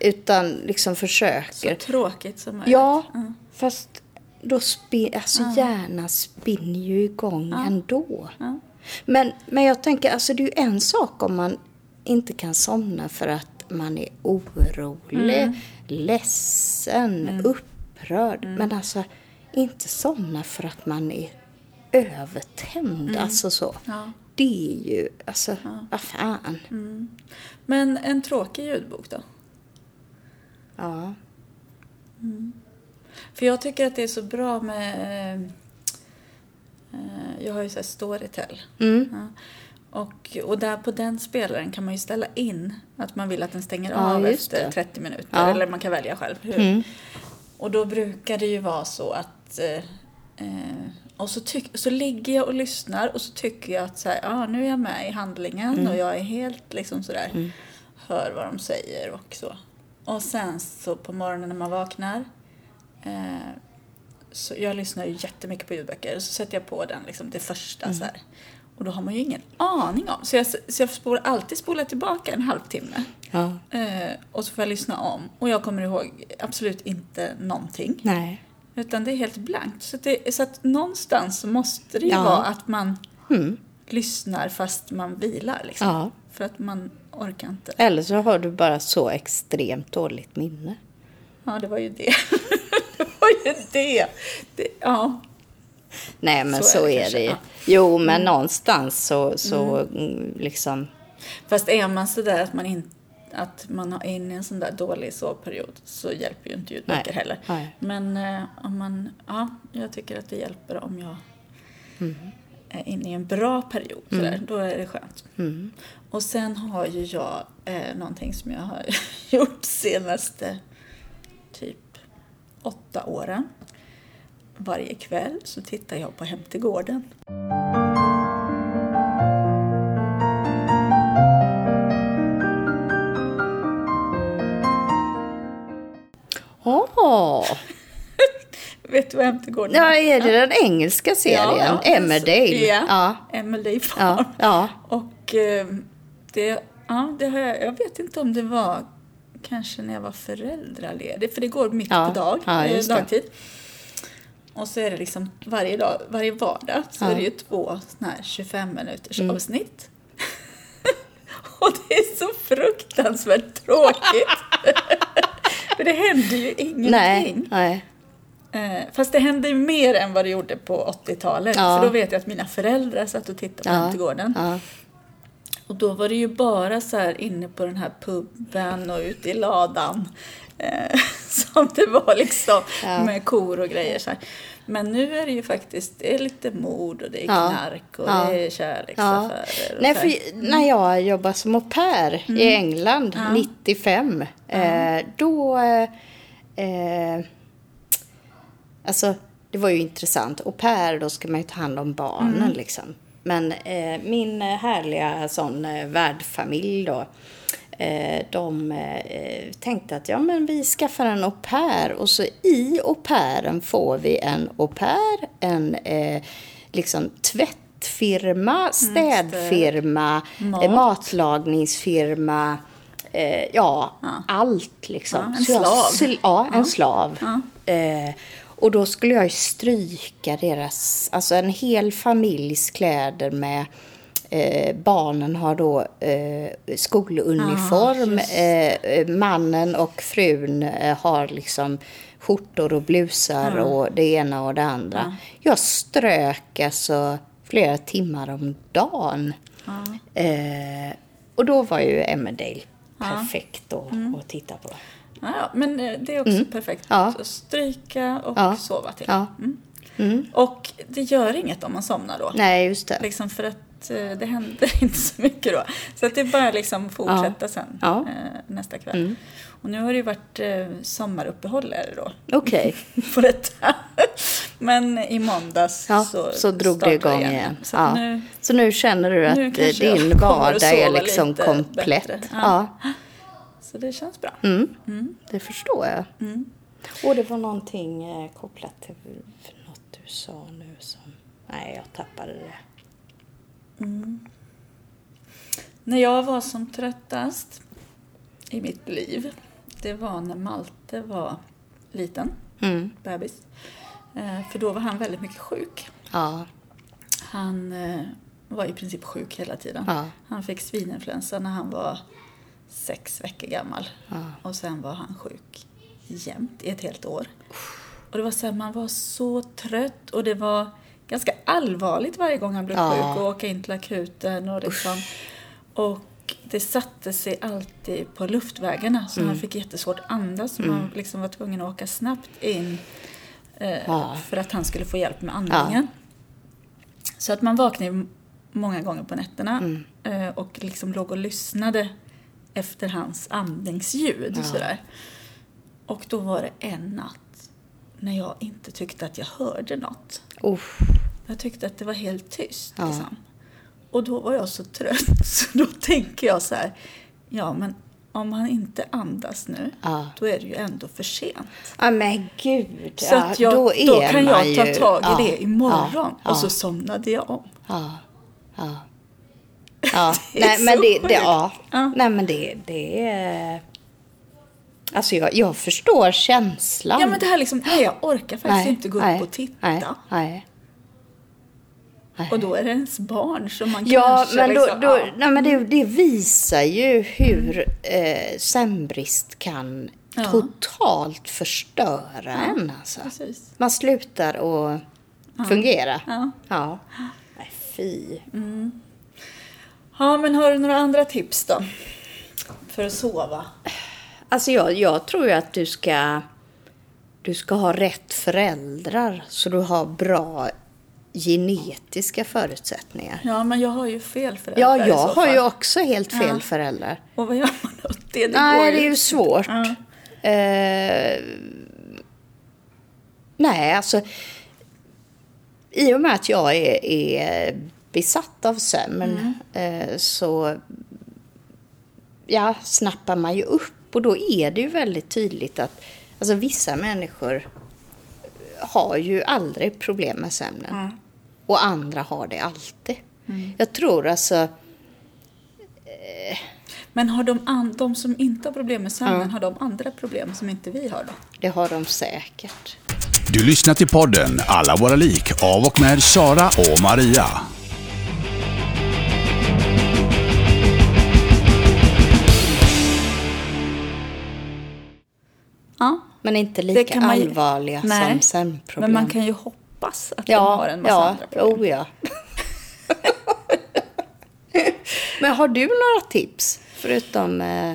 B: Utan liksom
A: Så
B: försöker.
A: tråkigt som möjligt.
B: Ja,
A: Mm.
B: fast då spin, alltså hjärnan spinner ju igång ändå.
A: Ja.
B: Men, men jag tänker, alltså det är ju en sak om man inte kan somna för att man är orolig,
A: Mm.
B: ledsen, upprörd. Men alltså inte somna för att man är övertänd. Alltså så.
A: Mm. Ja.
B: Det är ju, alltså, vad fan.
A: Men en tråkig ljudbok då?
B: Ja.
A: För jag tycker att det är så bra med... eh, eh, jag har ju så här Storytel.
B: Mm.
A: Ja. Och, och där på den spelaren kan man ju ställa in att man vill att den stänger
B: Ja,
A: av efter
B: det.
A: 30 minuter.
B: Ja.
A: Eller man kan välja själv hur.
B: Mm.
A: Och då brukar det ju vara så att... Eh, eh, och så, tyck, så ligger jag och lyssnar och så tycker jag att så här, ah, nu är jag med i handlingen och jag är helt liksom sådär, hör vad de säger och så. Och sen så på morgonen när man vaknar, eh, så jag lyssnar ju jättemycket på ljudböcker, så sätter jag på den liksom det första så här. Och då har man ju ingen aning om. Så jag, så jag spolar, alltid spolar tillbaka en halvtimme.
B: Ja.
A: Eh, och så får jag lyssna om. Och jag kommer ihåg absolut inte någonting.
B: Nej.
A: Utan det är helt blankt. Så, det, så att någonstans så måste det ju
B: Ja.
A: vara att man lyssnar fast man vilar. Liksom.
B: Ja.
A: För att man orkar inte.
B: Eller så har du bara så extremt dåligt minne.
A: Ja, det var ju det. det var ju det. det ja.
B: Nej, men
A: Så
B: så,
A: är det
B: är det ju.
A: ja.
B: Jo, men någonstans så, så mm, liksom...
A: Fast är man sådär att man inte att man har in i en sån där dålig sovperiod så hjälper ju inte ljudböcker heller.
B: Nej.
A: Men eh, om man, ja, jag tycker att det hjälper om jag
B: Mm.
A: är inne i en bra period. Sådär, Då är det skönt.
B: Mm.
A: Och sen har ju jag eh, någonting som jag har gjort senaste typ åtta åren. Varje kväll så tittar jag på Hem till gården.
B: Åh!
A: Vet du vad till gården
B: Ja, är det den engelska serien? Emmerdale?
A: Ja,
B: Ja.
A: Emmerdale Farm.
B: Ja, ja.
A: Och eh, det, ja, det har jag, jag vet inte om det var kanske när jag var föräldraledig, för det går mitt
B: Ja,
A: på dag,
B: ja,
A: eh, dagtid. Och så är det liksom varje dag, varje vardag så
B: Ja.
A: är det ju två såna här 25 minuters
B: Mm.
A: avsnitt. Och det är så fruktansvärt tråkigt. för det händer ju ingenting.
B: Nej, nej.
A: Eh, fast det hände mer än vad det gjorde på 80-talet.
B: Ja.
A: För då vet jag att mina föräldrar satt och tittade på Hem till gården.
B: Ja.
A: Och då var det ju bara så här inne på den här puben och ute i ladan. Eh, som det var liksom
B: Ja.
A: med kor och grejer. Så här. Men nu är det ju faktiskt det är lite mord och det är
B: Ja.
A: knark och
B: Ja.
A: det är kärleksaffärer.
B: Nej, för när jag jobbade som au pair i England 95, eh, då... Eh, alltså, det var ju intressant. Au pair, då ska man ju ta hand om barnen liksom. Men eh, min härliga sån eh, värdfamilj då, de eh, tänkte att ja, men vi skaffar en au pair och så i au pairen får vi en au pair, en eh, liksom tvättfirma, städfirma,
A: Mat.
B: eh, matlagningsfirma, eh, ja, allt liksom.
A: Ja, en
B: Så jag
A: slav.
B: sl- ja, en slav.
A: Ja.
B: Eh, och då skulle jag ju stryka deras, alltså en hel familjs kläder med Eh, barnen har då eh, skoluniform.
A: Ah,
B: eh, mannen och frun eh, har liksom skjortor och blusar och det ena och det andra. Jag strök alltså flera timmar om dagen. Eh, och då var ju Emmerdale perfekt att, att titta på.
A: Ja, ja, men det är också perfekt.
B: Mm. Ja.
A: Så stryka och
B: Ja.
A: sova till.
B: Ja.
A: Mm. Och det gör inget om man somnar då.
B: Nej, just det.
A: Liksom för att eh, det händer inte så mycket då. Så att det är bara liksom fortsätta sen
B: Ja. Mm.
A: eh, nästa kväll. Och nu har det ju varit eh, sommaruppehåll är det då.
B: Okej.
A: på detta. Men i måndags
B: Ja,
A: så,
B: så, drog det igång
A: igen.
B: igen.
A: Så
B: Ja.
A: att nu,
B: så nu känner du att din
A: att
B: vardag är liksom komplett. Ja.
A: Ja. så det känns bra.
B: Mm. Det förstår jag.
A: Mm.
B: Och det var någonting kopplat till något du sa nu som... Nej, jag tappade det.
A: När jag var som tröttast i mitt liv, det var när Malte var liten,
B: Mm.
A: bebis. Eh, För då var han väldigt mycket sjuk.
B: Ja.
A: Han eh, var i princip sjuk hela tiden.
B: Ja.
A: Han fick svininfluensa när han var sex veckor gammal.
B: Ja.
A: Och sen var han sjuk jämt i ett helt år. Och det var så här, man var så trött och det var ganska allvarligt varje gång han blev
B: Ja.
A: sjuk och åka in till akuten och liksom. Och det satte sig alltid på luftvägarna så
B: Mm.
A: han fick jättesvårt andas så man liksom var tvungen att åka snabbt in eh,
B: Ja.
A: för att han skulle få hjälp med andningen. Så att man vaknade många gånger på nätterna
B: Mm.
A: eh, och liksom låg och lyssnade efter hans andningsljud.
B: Ja.
A: Sådär. Och då var det en natt när jag inte tyckte att jag hörde något.
B: Uff.
A: Jag tyckte att det var helt tyst.
B: Ja.
A: Liksom. Och då var jag så trött, så då tänker jag så här, ja men om han inte andas nu,
B: Ja.
A: då är det ju ändå för sent.
B: Ja men gud.
A: Så
B: ja,
A: jag,
B: då,
A: då, kan jag ta
B: ju,
A: tag i
B: ja,
A: det imorgon.
B: Ja,
A: Och så somnade jag om.
B: ja, ja. Nej men det, det. Ja. Nej men det, det är... Alltså jag, jag förstår känslan.
A: Ja men det här liksom, nej jag orkar faktiskt inte gå upp och titta.
B: Nej, nej. nej.
A: Och då är det ens barn som man
B: Ja,
A: kanske
B: men, då,
A: liksom,
B: då,
A: ja.
B: nej, men det, det visar ju hur eh, sömnbrist kan
A: Ja.
B: totalt förstöra en. Alltså.
A: Precis.
B: Man slutar att fungera.
A: Ja.
B: ja. Nej, fy.
A: ja, men har du några andra tips då? För att sova?
B: Alltså jag, jag tror ju att du ska, du ska ha rätt föräldrar så du har bra genetiska förutsättningar.
A: Ja, men jag har ju fel föräldrar
B: Ja, jag har
A: fall.
B: ju också helt fel
A: Ja.
B: föräldrar.
A: Och vad gör man åt det? det
B: Nej, det är ju svårt.
A: Ja.
B: Eh, nej, alltså. I och med att jag är, är besatt av sömn eh, så ja, snappar man ju upp. Och då är det ju väldigt tydligt att alltså, vissa människor har ju aldrig problem med sömnen. Och andra har det alltid. Jag tror alltså...
A: Men har de, an- de som inte har problem med sömnen, har de andra problem som inte vi har då?
B: Det har de säkert.
C: Du lyssnar till podden Alla våra lik av och med Sara och Maria.
A: Ja.
B: Men inte lika
A: man
B: allvarliga
A: Nej,
B: som sömnproblem.
A: Men man kan ju hoppas att de
B: ja,
A: har en massa
B: ja,
A: andra problem.
B: Oh, ja. men har du några tips? Förutom... Eh,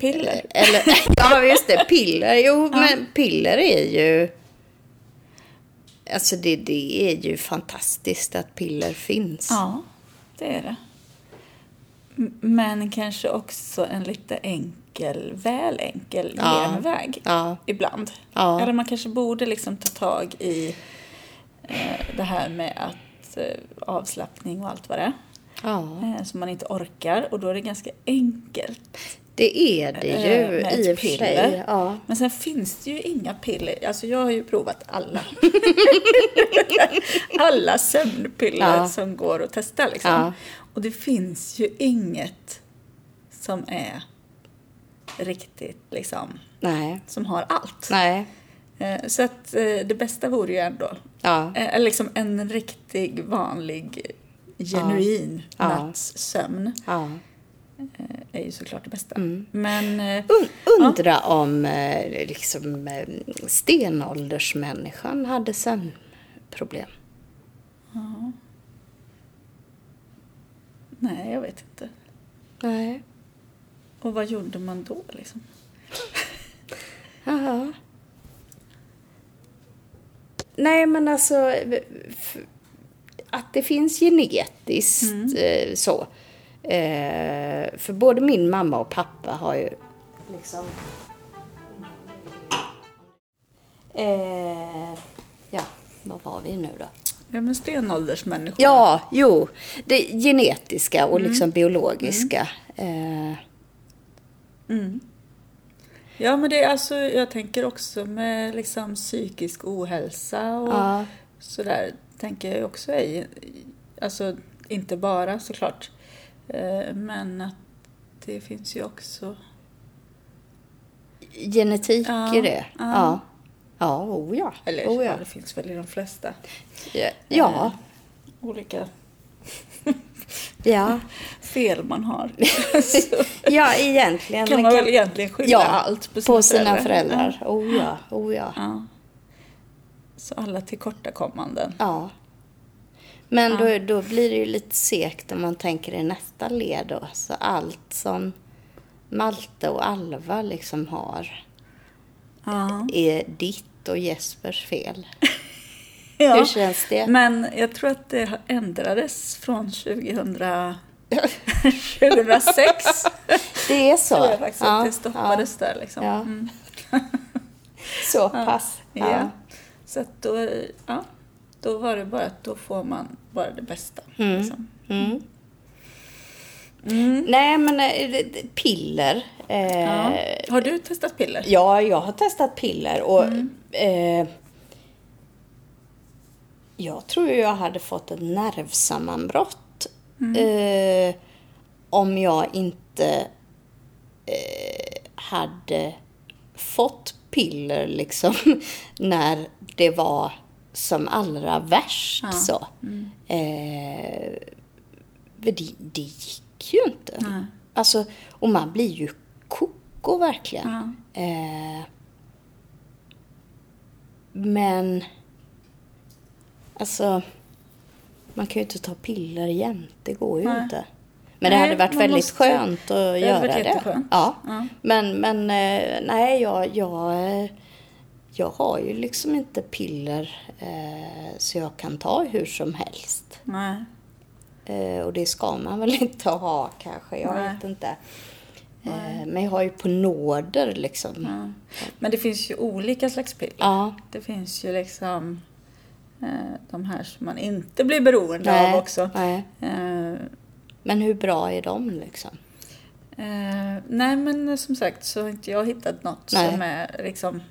A: Piller?
B: eller, ja, just det. Piller. Jo, men piller är ju... Alltså det, det är ju fantastiskt att piller finns.
A: Ja, det är det. Men kanske också en lite enkel, väl enkel
B: Ja.
A: genväg
B: Ja.
A: ibland.
B: Ja.
A: Eller man kanske borde liksom ta tag i eh, det här med att eh, avslappning och allt vad det är. Eh, som man inte orkar och då är det ganska enkelt.
B: det är det ju
A: eh, med
B: i och för sig. Ja.
A: Men sen finns det ju inga piller. Alltså jag har ju provat alla. alla sömnpiller
B: Ja.
A: som går att testa liksom.
B: Ja.
A: Och det finns ju inget som är riktigt liksom,
B: Nej.
A: som har allt.
B: Nej.
A: Eh, Så att eh, det bästa vore ju ändå,
B: Ja.
A: eh, liksom en riktig vanlig genuin
B: Ja.
A: nattssömn
B: ja.
A: är ju såklart det bästa.
B: Mm.
A: Men
B: Un- undra om eh, liksom, stenåldersmänniskan hade sömnproblem.
A: nej, jag vet inte.
B: Nej.
A: Och vad gjorde man då liksom?
B: Jaha. Nej, men alltså att det finns genetiskt eh, så. Eh, för både min mamma och pappa har ju liksom... Eh, ja, vad var vi nu då?
A: Ja, men stenåldersmänniskor.
B: Ja, jo. Det genetiska och liksom biologiska. Eh,
A: Ja, men det är alltså, jag tänker också med liksom psykisk ohälsa och
B: Ja.
A: sådär, tänker jag också är, alltså inte bara såklart, eh, men att det finns ju också,
B: genetik
A: Ja,
B: i det.
A: ja.
B: Ja. Ja, oh ja.
A: eller
B: oh
A: ja. det finns väl i de flesta
B: Ja. ja.
A: olika
B: Ja,
A: fel man har.
B: ja egentligen.
A: kan man väl egentligen skylla
B: ja,
A: allt på
B: på
A: sina,
B: sina föräldrar. Oh ja, oh ja.
A: Ja. Så alla tillkortakommanden.
B: ja. Men då, då blir det ju lite segt om man tänker i nästa led då. Så allt som Malte och Alva liksom har
A: Ja.
B: är ditt och Jespers fel.
A: Ja.
B: Hur känns det?
A: Men jag tror att det ändrades från 2000, 2006.
B: Det är så?
A: jag faktiskt
B: Ja,
A: det stoppades där liksom.
B: Ja.
A: Mm.
B: Så pass?
A: Ja. Så att då, ja, då var det bara att då får man bara det bästa.
B: Mm.
A: Liksom.
B: Mm. Nej, men eh, det- det- piller. Eh,
A: Ja. Har du testat piller?
B: Ja, jag har testat piller och eh, jag tror jag hade fått ett nervsammanbrott eh, om jag inte eh, hade fått piller liksom när det var som allra värst.
A: Ja.
B: Så. Eh, för det, det gick ju inte.
A: Nej.
B: Alltså, och man blir ju koko verkligen.
A: Ja.
B: Eh, men, alltså, man kan ju inte ta piller jämt. Det går ju
A: Nej.
B: inte. Men det
A: Nej,
B: hade varit väldigt
A: måste-
B: skönt att
A: hade
B: göra
A: varit
B: det. Ja.
A: Ja.
B: Men, men eh, nej, jag, jag, eh, jag har ju liksom inte piller eh, så jag kan ta hur som helst.
A: Nej.
B: Eh, och det ska man väl inte ha kanske, jag
A: Nej.
B: vet inte. Eh, men jag har ju på nåder liksom.
A: Ja. Men det finns ju olika slags piller.
B: Ja.
A: Det finns ju liksom de här som man inte blir beroende
B: Nej,
A: av också.
B: nej.
A: Eh,
B: Men hur bra är de liksom?
A: Eh, nej men som sagt så har inte jag hittat något
B: Nej.
A: som är liksom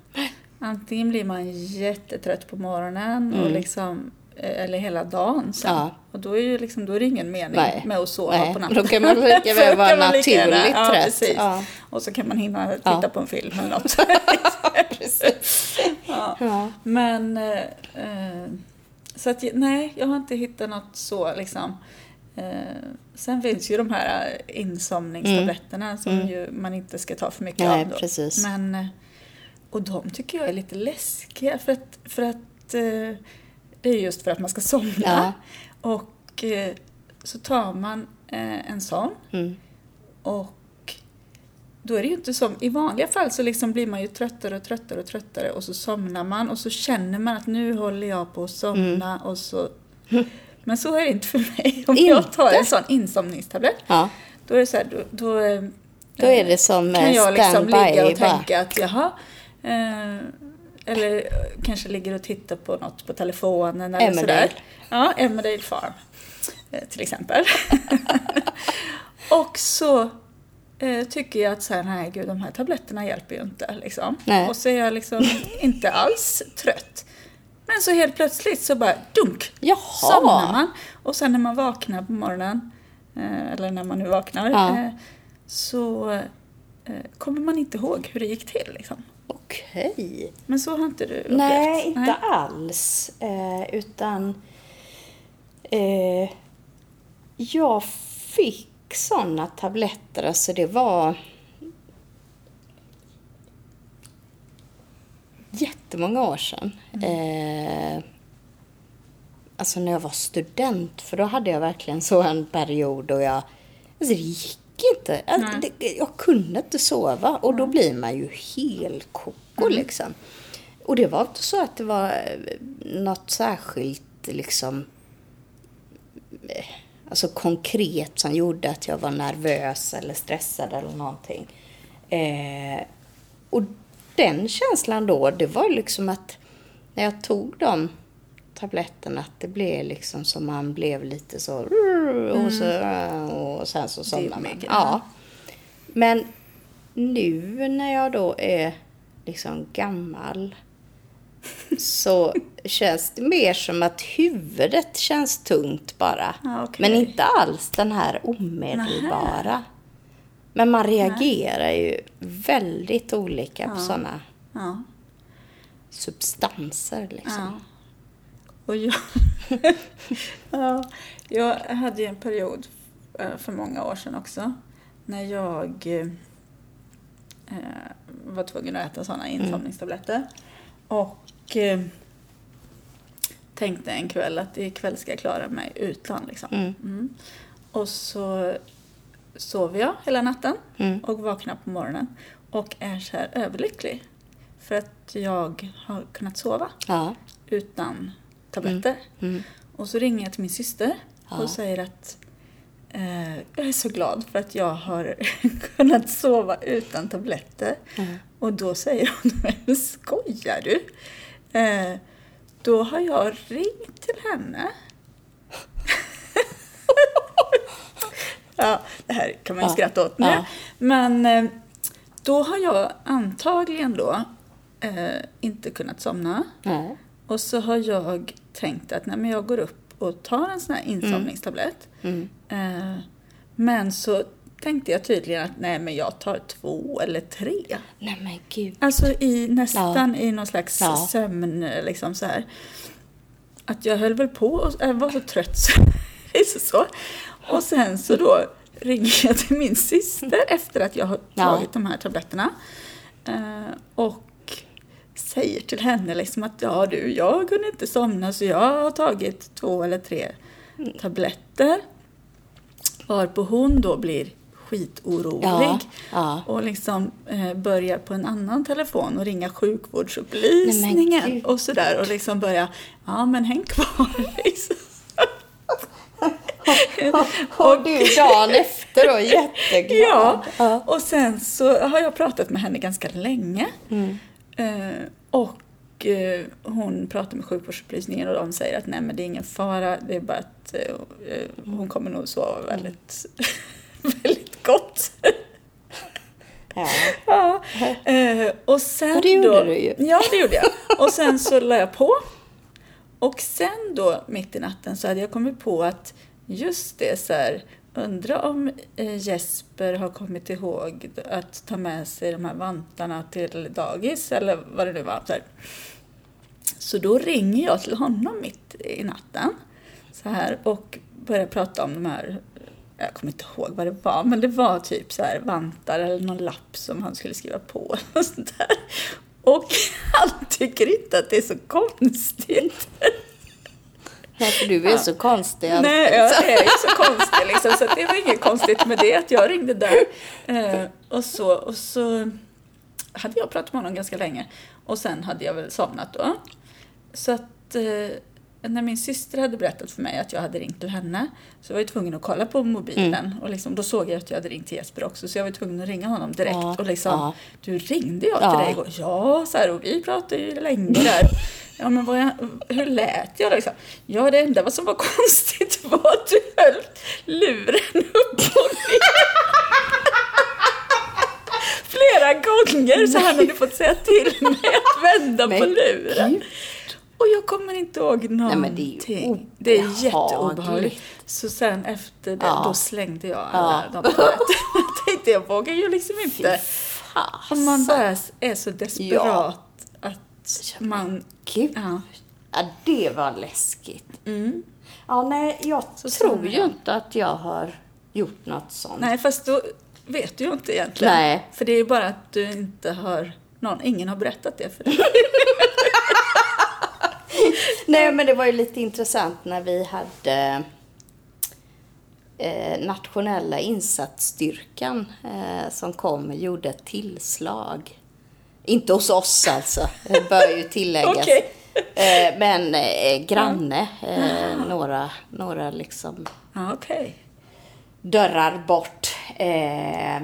A: Antingen blir man jättetrött på morgonen och liksom eh, eller hela dagen sen.
B: Mm. Ja.
A: Och då är, ju liksom, då är det ingen mening
B: Nej.
A: med att sova
B: Nej,
A: på natten.
B: då kan man lika väl vara naturligt
A: ja,
B: trött. Ja.
A: Och så kan man hinna titta
B: Ja.
A: på en film eller något. ja. Men eh, eh, så att nej, jag har inte hittat något så liksom. Eh, sen finns ju de här insomningstabletterna som ju man inte ska ta för mycket
B: Mm. Nej,
A: av. Då.
B: precis.
A: Men, eh, och de tycker jag är lite läskiga för att, för att eh, det är just för att man ska somna.
B: Ja.
A: Och eh, så tar man eh, en sån
B: Mm.
A: och då är det ju inte som, i vanliga fall så liksom blir man ju tröttare och tröttare och tröttare och så somnar man och så känner man att nu håller jag på att somna
B: Mm.
A: och så... Men så är det inte för mig. Om jag tar
B: Inte?
A: en sån insomningstablett,
B: Ja,
A: då är det så här, då, då, eh,
B: då är det som
A: kan
B: eh,
A: jag liksom ligga och
B: bara.
A: tänka att jaha, eh, eller eh, kanske ligger och tittar på något på telefonen eller
B: Emmerdale.
A: sådär. Ja, Emmerdale Farm eh, till exempel. och så eh, tycker jag att så här, nej gud, de här tabletterna hjälper ju inte. Liksom.
B: Nej.
A: Och så är jag liksom inte alls trött. Men så helt plötsligt så bara dunk,
B: Jaha.
A: somnar man. Och sen när man vaknar på morgonen, eh, eller när man nu vaknar,
B: Ja.
A: eh, så eh, kommer man inte ihåg hur det gick till. Liksom.
B: Okej.
A: Men så har inte du upplevt?
B: Nej, inte alls. Eh, utan eh, jag fick sådana tabletter. Alltså det var jättemånga år sedan. Eh, alltså när jag var student. För då hade jag verkligen så en period då jag... Alltså det gick inte.
A: Nej.
B: jag kunde inte sova. Och då blir man ju helt koko liksom. Och det var inte så att det var eh, något särskilt liksom eh, alltså konkret som gjorde att jag var nervös eller stressad eller någonting. Eh, och den känslan då, det var liksom att när jag tog de tabletterna att det blev liksom som man blev lite så och, så, och sen så somnade man. Ja. Men nu när jag då är liksom gammal så känns det mer som att huvudet känns tungt bara.
A: Ja, okej.
B: Men inte alls den här omedelbara. Men man reagerar ju väldigt olika på
A: Ja.
B: sådana
A: Ja.
B: substanser liksom.
A: Ja. Och jag, ja, jag hade ju en period eh, för många år sedan också när jag eh, var tvungen att äta sådana insomningstabletter. Och eh, tänkte en kväll att ikväll ska jag klara mig utan. Liksom. Mm. Och så sov jag hela natten
B: Mm.
A: och vaknade på morgonen och är så här överlycklig. För att jag har kunnat sova
B: Ja.
A: utan tabletter.
B: Mm.
A: Och så ringer jag till min syster
B: Ja.
A: och säger att eh, jag är så glad för att jag har kunnat sova utan tabletter.
B: Mm.
A: Och då säger hon, men skojar du? Eh, då har jag ringt till henne. ja, det här kan man ju
B: Ja.
A: skratta åt nu.
B: Ja.
A: Men eh, då har jag antagligen då eh, inte kunnat somna.
B: Nej.
A: Och så har jag tänkt att nej, men jag går upp och tar en sån här insomningstablett.
B: Mm.
A: Eh, men så tänkte jag tydligen att nej, men jag tar två eller tre.
B: Nej men gud.
A: Alltså i nästan i någon slags
B: Ja.
A: sömn, liksom så här. Att jag höll väl på och jag var så trött så, så. Och sen så då ringer jag till min syster efter att jag har
B: Ja.
A: tagit de här tabletterna. Eh, och säger till henne liksom att ja du, jag kunde inte somna så jag har tagit två eller tre tabletter. Varpå hon då blir skitorolig.
B: Ja, ja.
A: Och liksom eh, börjar på en annan telefon och ringa
B: Nej,
A: sjukvårdsupplysningen
B: gud.
A: och sådär. Och liksom börja, ja men häng kvar liksom.
B: Och du dagen efter då jätteglad.
A: Ja,
B: Ja.
A: och sen så har jag pratat med henne ganska länge.
B: Mm.
A: Eh, och eh, hon pratar med sjukvårdsupplysningen och de säger att nej men det är ingen fara, det är bara att eh, eh, hon kommer nog sova väldigt, väldigt gott.
B: Ja.
A: Ja. Eh, och sen
B: Och det gjorde
A: då,
B: du ju.
A: Ja, det gjorde jag. Och sen så la jag på. Och sen då, mitt i natten, så hade jag kommit på att just det så här, undra om eh, Jesper har kommit ihåg att ta med sig de här vantarna till dagis eller vad det nu var. Så, så då ringer jag till honom mitt i natten så här och börjar prata om de här jag kommer inte ihåg vad det var, men det var typ så här vantar eller någon lapp som han skulle skriva på. Och, sånt där. och han tycker inte att det är så konstigt.
B: Nej, för du är så konstig alltid.
A: Nej, jag är ju så konstig liksom, så det var inget konstigt med det att jag ringde där. Eh, och, så, och så hade jag pratat med honom ganska länge och sen hade jag väl somnat då. Så att eh, när min syster hade berättat för mig att jag hade ringt till henne så var jag tvungen att kolla på mobilen och liksom, då såg jag att jag hade ringt till Jesper också så jag var tvungen att ringa honom direkt
B: Ja,
A: och liksom
B: ja.
A: Du ringde jag till
B: Ja.
A: dig igår? Ja, så här, och vi pratade ju länge där. Ja, men jag, hur lät jag liksom? Ja, det enda som var konstigt var att du höll luren upp och ner. Flera gånger så han hade fått säga till mig att vända på luren. Och jag kommer inte ihåg någonting.
B: men det är ju
A: det är
B: obehagligt.
A: jätteobehagligt. Så sen efter det,
B: Ja.
A: då slängde jag alla de tabletterna. Jag tänkte, jag vågar ju liksom inte. Om man bara är så desperat att man...
B: Gud.
A: Ja.
B: Ja, det var läskigt.
A: Mm.
B: Ja, nej, jag
A: Så
B: tror ju inte att jag har gjort något sånt.
A: Nej, fast då vet du ju inte egentligen.
B: Nej.
A: För det är ju bara att du inte har... Någon, ingen har berättat det för dig.
B: Nej, men det var ju lite intressant när vi hade eh, nationella insatsstyrkan eh, som kom och gjorde ett tillslag. Inte hos oss alltså, bör ju tilläggas.
A: Okej.
B: eh, men eh, granne, eh, några, några liksom
A: okej.
B: dörrar bort. Eh,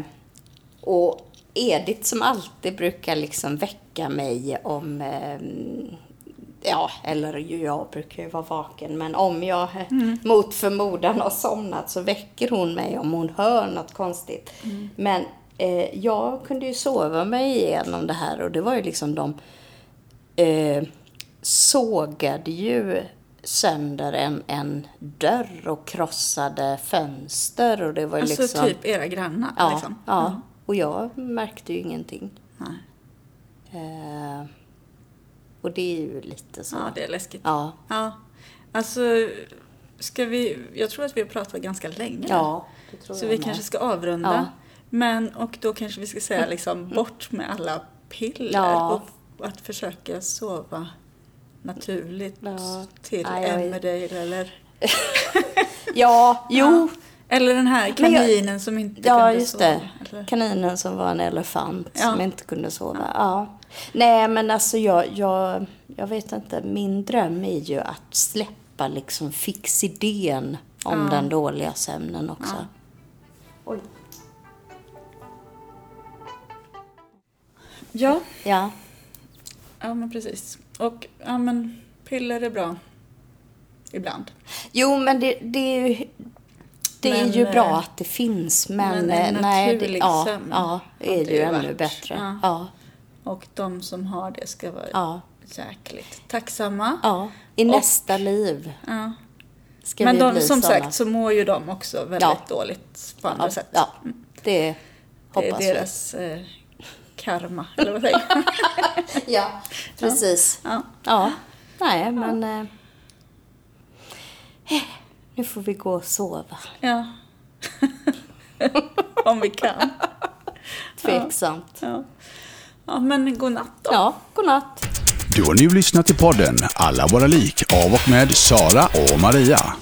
B: och Edith som alltid brukar liksom väcka mig om, ja, eller jag brukar ju vara vaken, men om jag eh, mot förmodan har somnat så väcker hon mig om hon hör något konstigt. Men eh, jag kunde ju sova mig igenom det här och det var ju liksom de eh, sågade ju sönder en, en dörr och krossade fönster och det var
A: Alltså
B: liksom...
A: typ era grannar
B: ja,
A: liksom.
B: ja, och jag märkte ju ingenting.
A: Nej.
B: Eh, och det är ju lite så.
A: Ja, det är läskigt.
B: Ja,
A: Ja. Alltså, ska vi... Jag tror att vi har pratat ganska länge
B: ja det tror
A: Så
B: jag
A: vi
B: med.
A: kanske ska avrunda.
B: Ja.
A: Men, och då kanske vi ska säga liksom bort med alla piller
B: Ja.
A: och att försöka sova naturligt
B: Ja.
A: till Emmerdale eller,
B: Ja, jo.
A: eller den här
B: Men jag-
A: kaninen som inte
B: Ja,
A: kunde
B: just
A: sova.
B: det.
A: Eller?
B: Kaninen som var en elefant
A: Ja.
B: som inte kunde sova. Ja. Nej, men alltså jag, jag, jag vet inte. Min dröm är ju att släppa liksom fixidén om den dåliga sömnen också. Oj.
A: Ja,
B: Ja.
A: ja men precis. Och ja men Piller är bra. Ibland.
B: Jo, men det, det är ju, det är
A: Men,
B: ju bra
A: eh,
B: att det finns, men,
A: men en
B: eh, nej, det, ja, ja, är
A: hade
B: det ju ännu bättre.
A: ja.
B: Ja,
A: Och de som har det ska vara
B: ja,
A: jäkligt tacksamma.
B: ja. I
A: Och-
B: nästa liv
A: Ja.
B: ska
A: Men
B: vi
A: de,
B: bli
A: som
B: såna.
A: sagt så mår ju de också väldigt
B: Ja.
A: dåligt på andra sätt.
B: ja, det
A: det är
B: hoppas vi.
A: Karma, eller vad säger jag?
B: Ja, precis.
A: ja.
B: Ja, nej, men... Eh, eh, nu får vi gå och sova.
A: ja. Om vi kan.
B: Tveksamt.
A: Ja, ja men god natt då.
B: Ja, godnatt.
C: Du har nu lyssnat till podden Alla våra lik av och med Sara och Maria.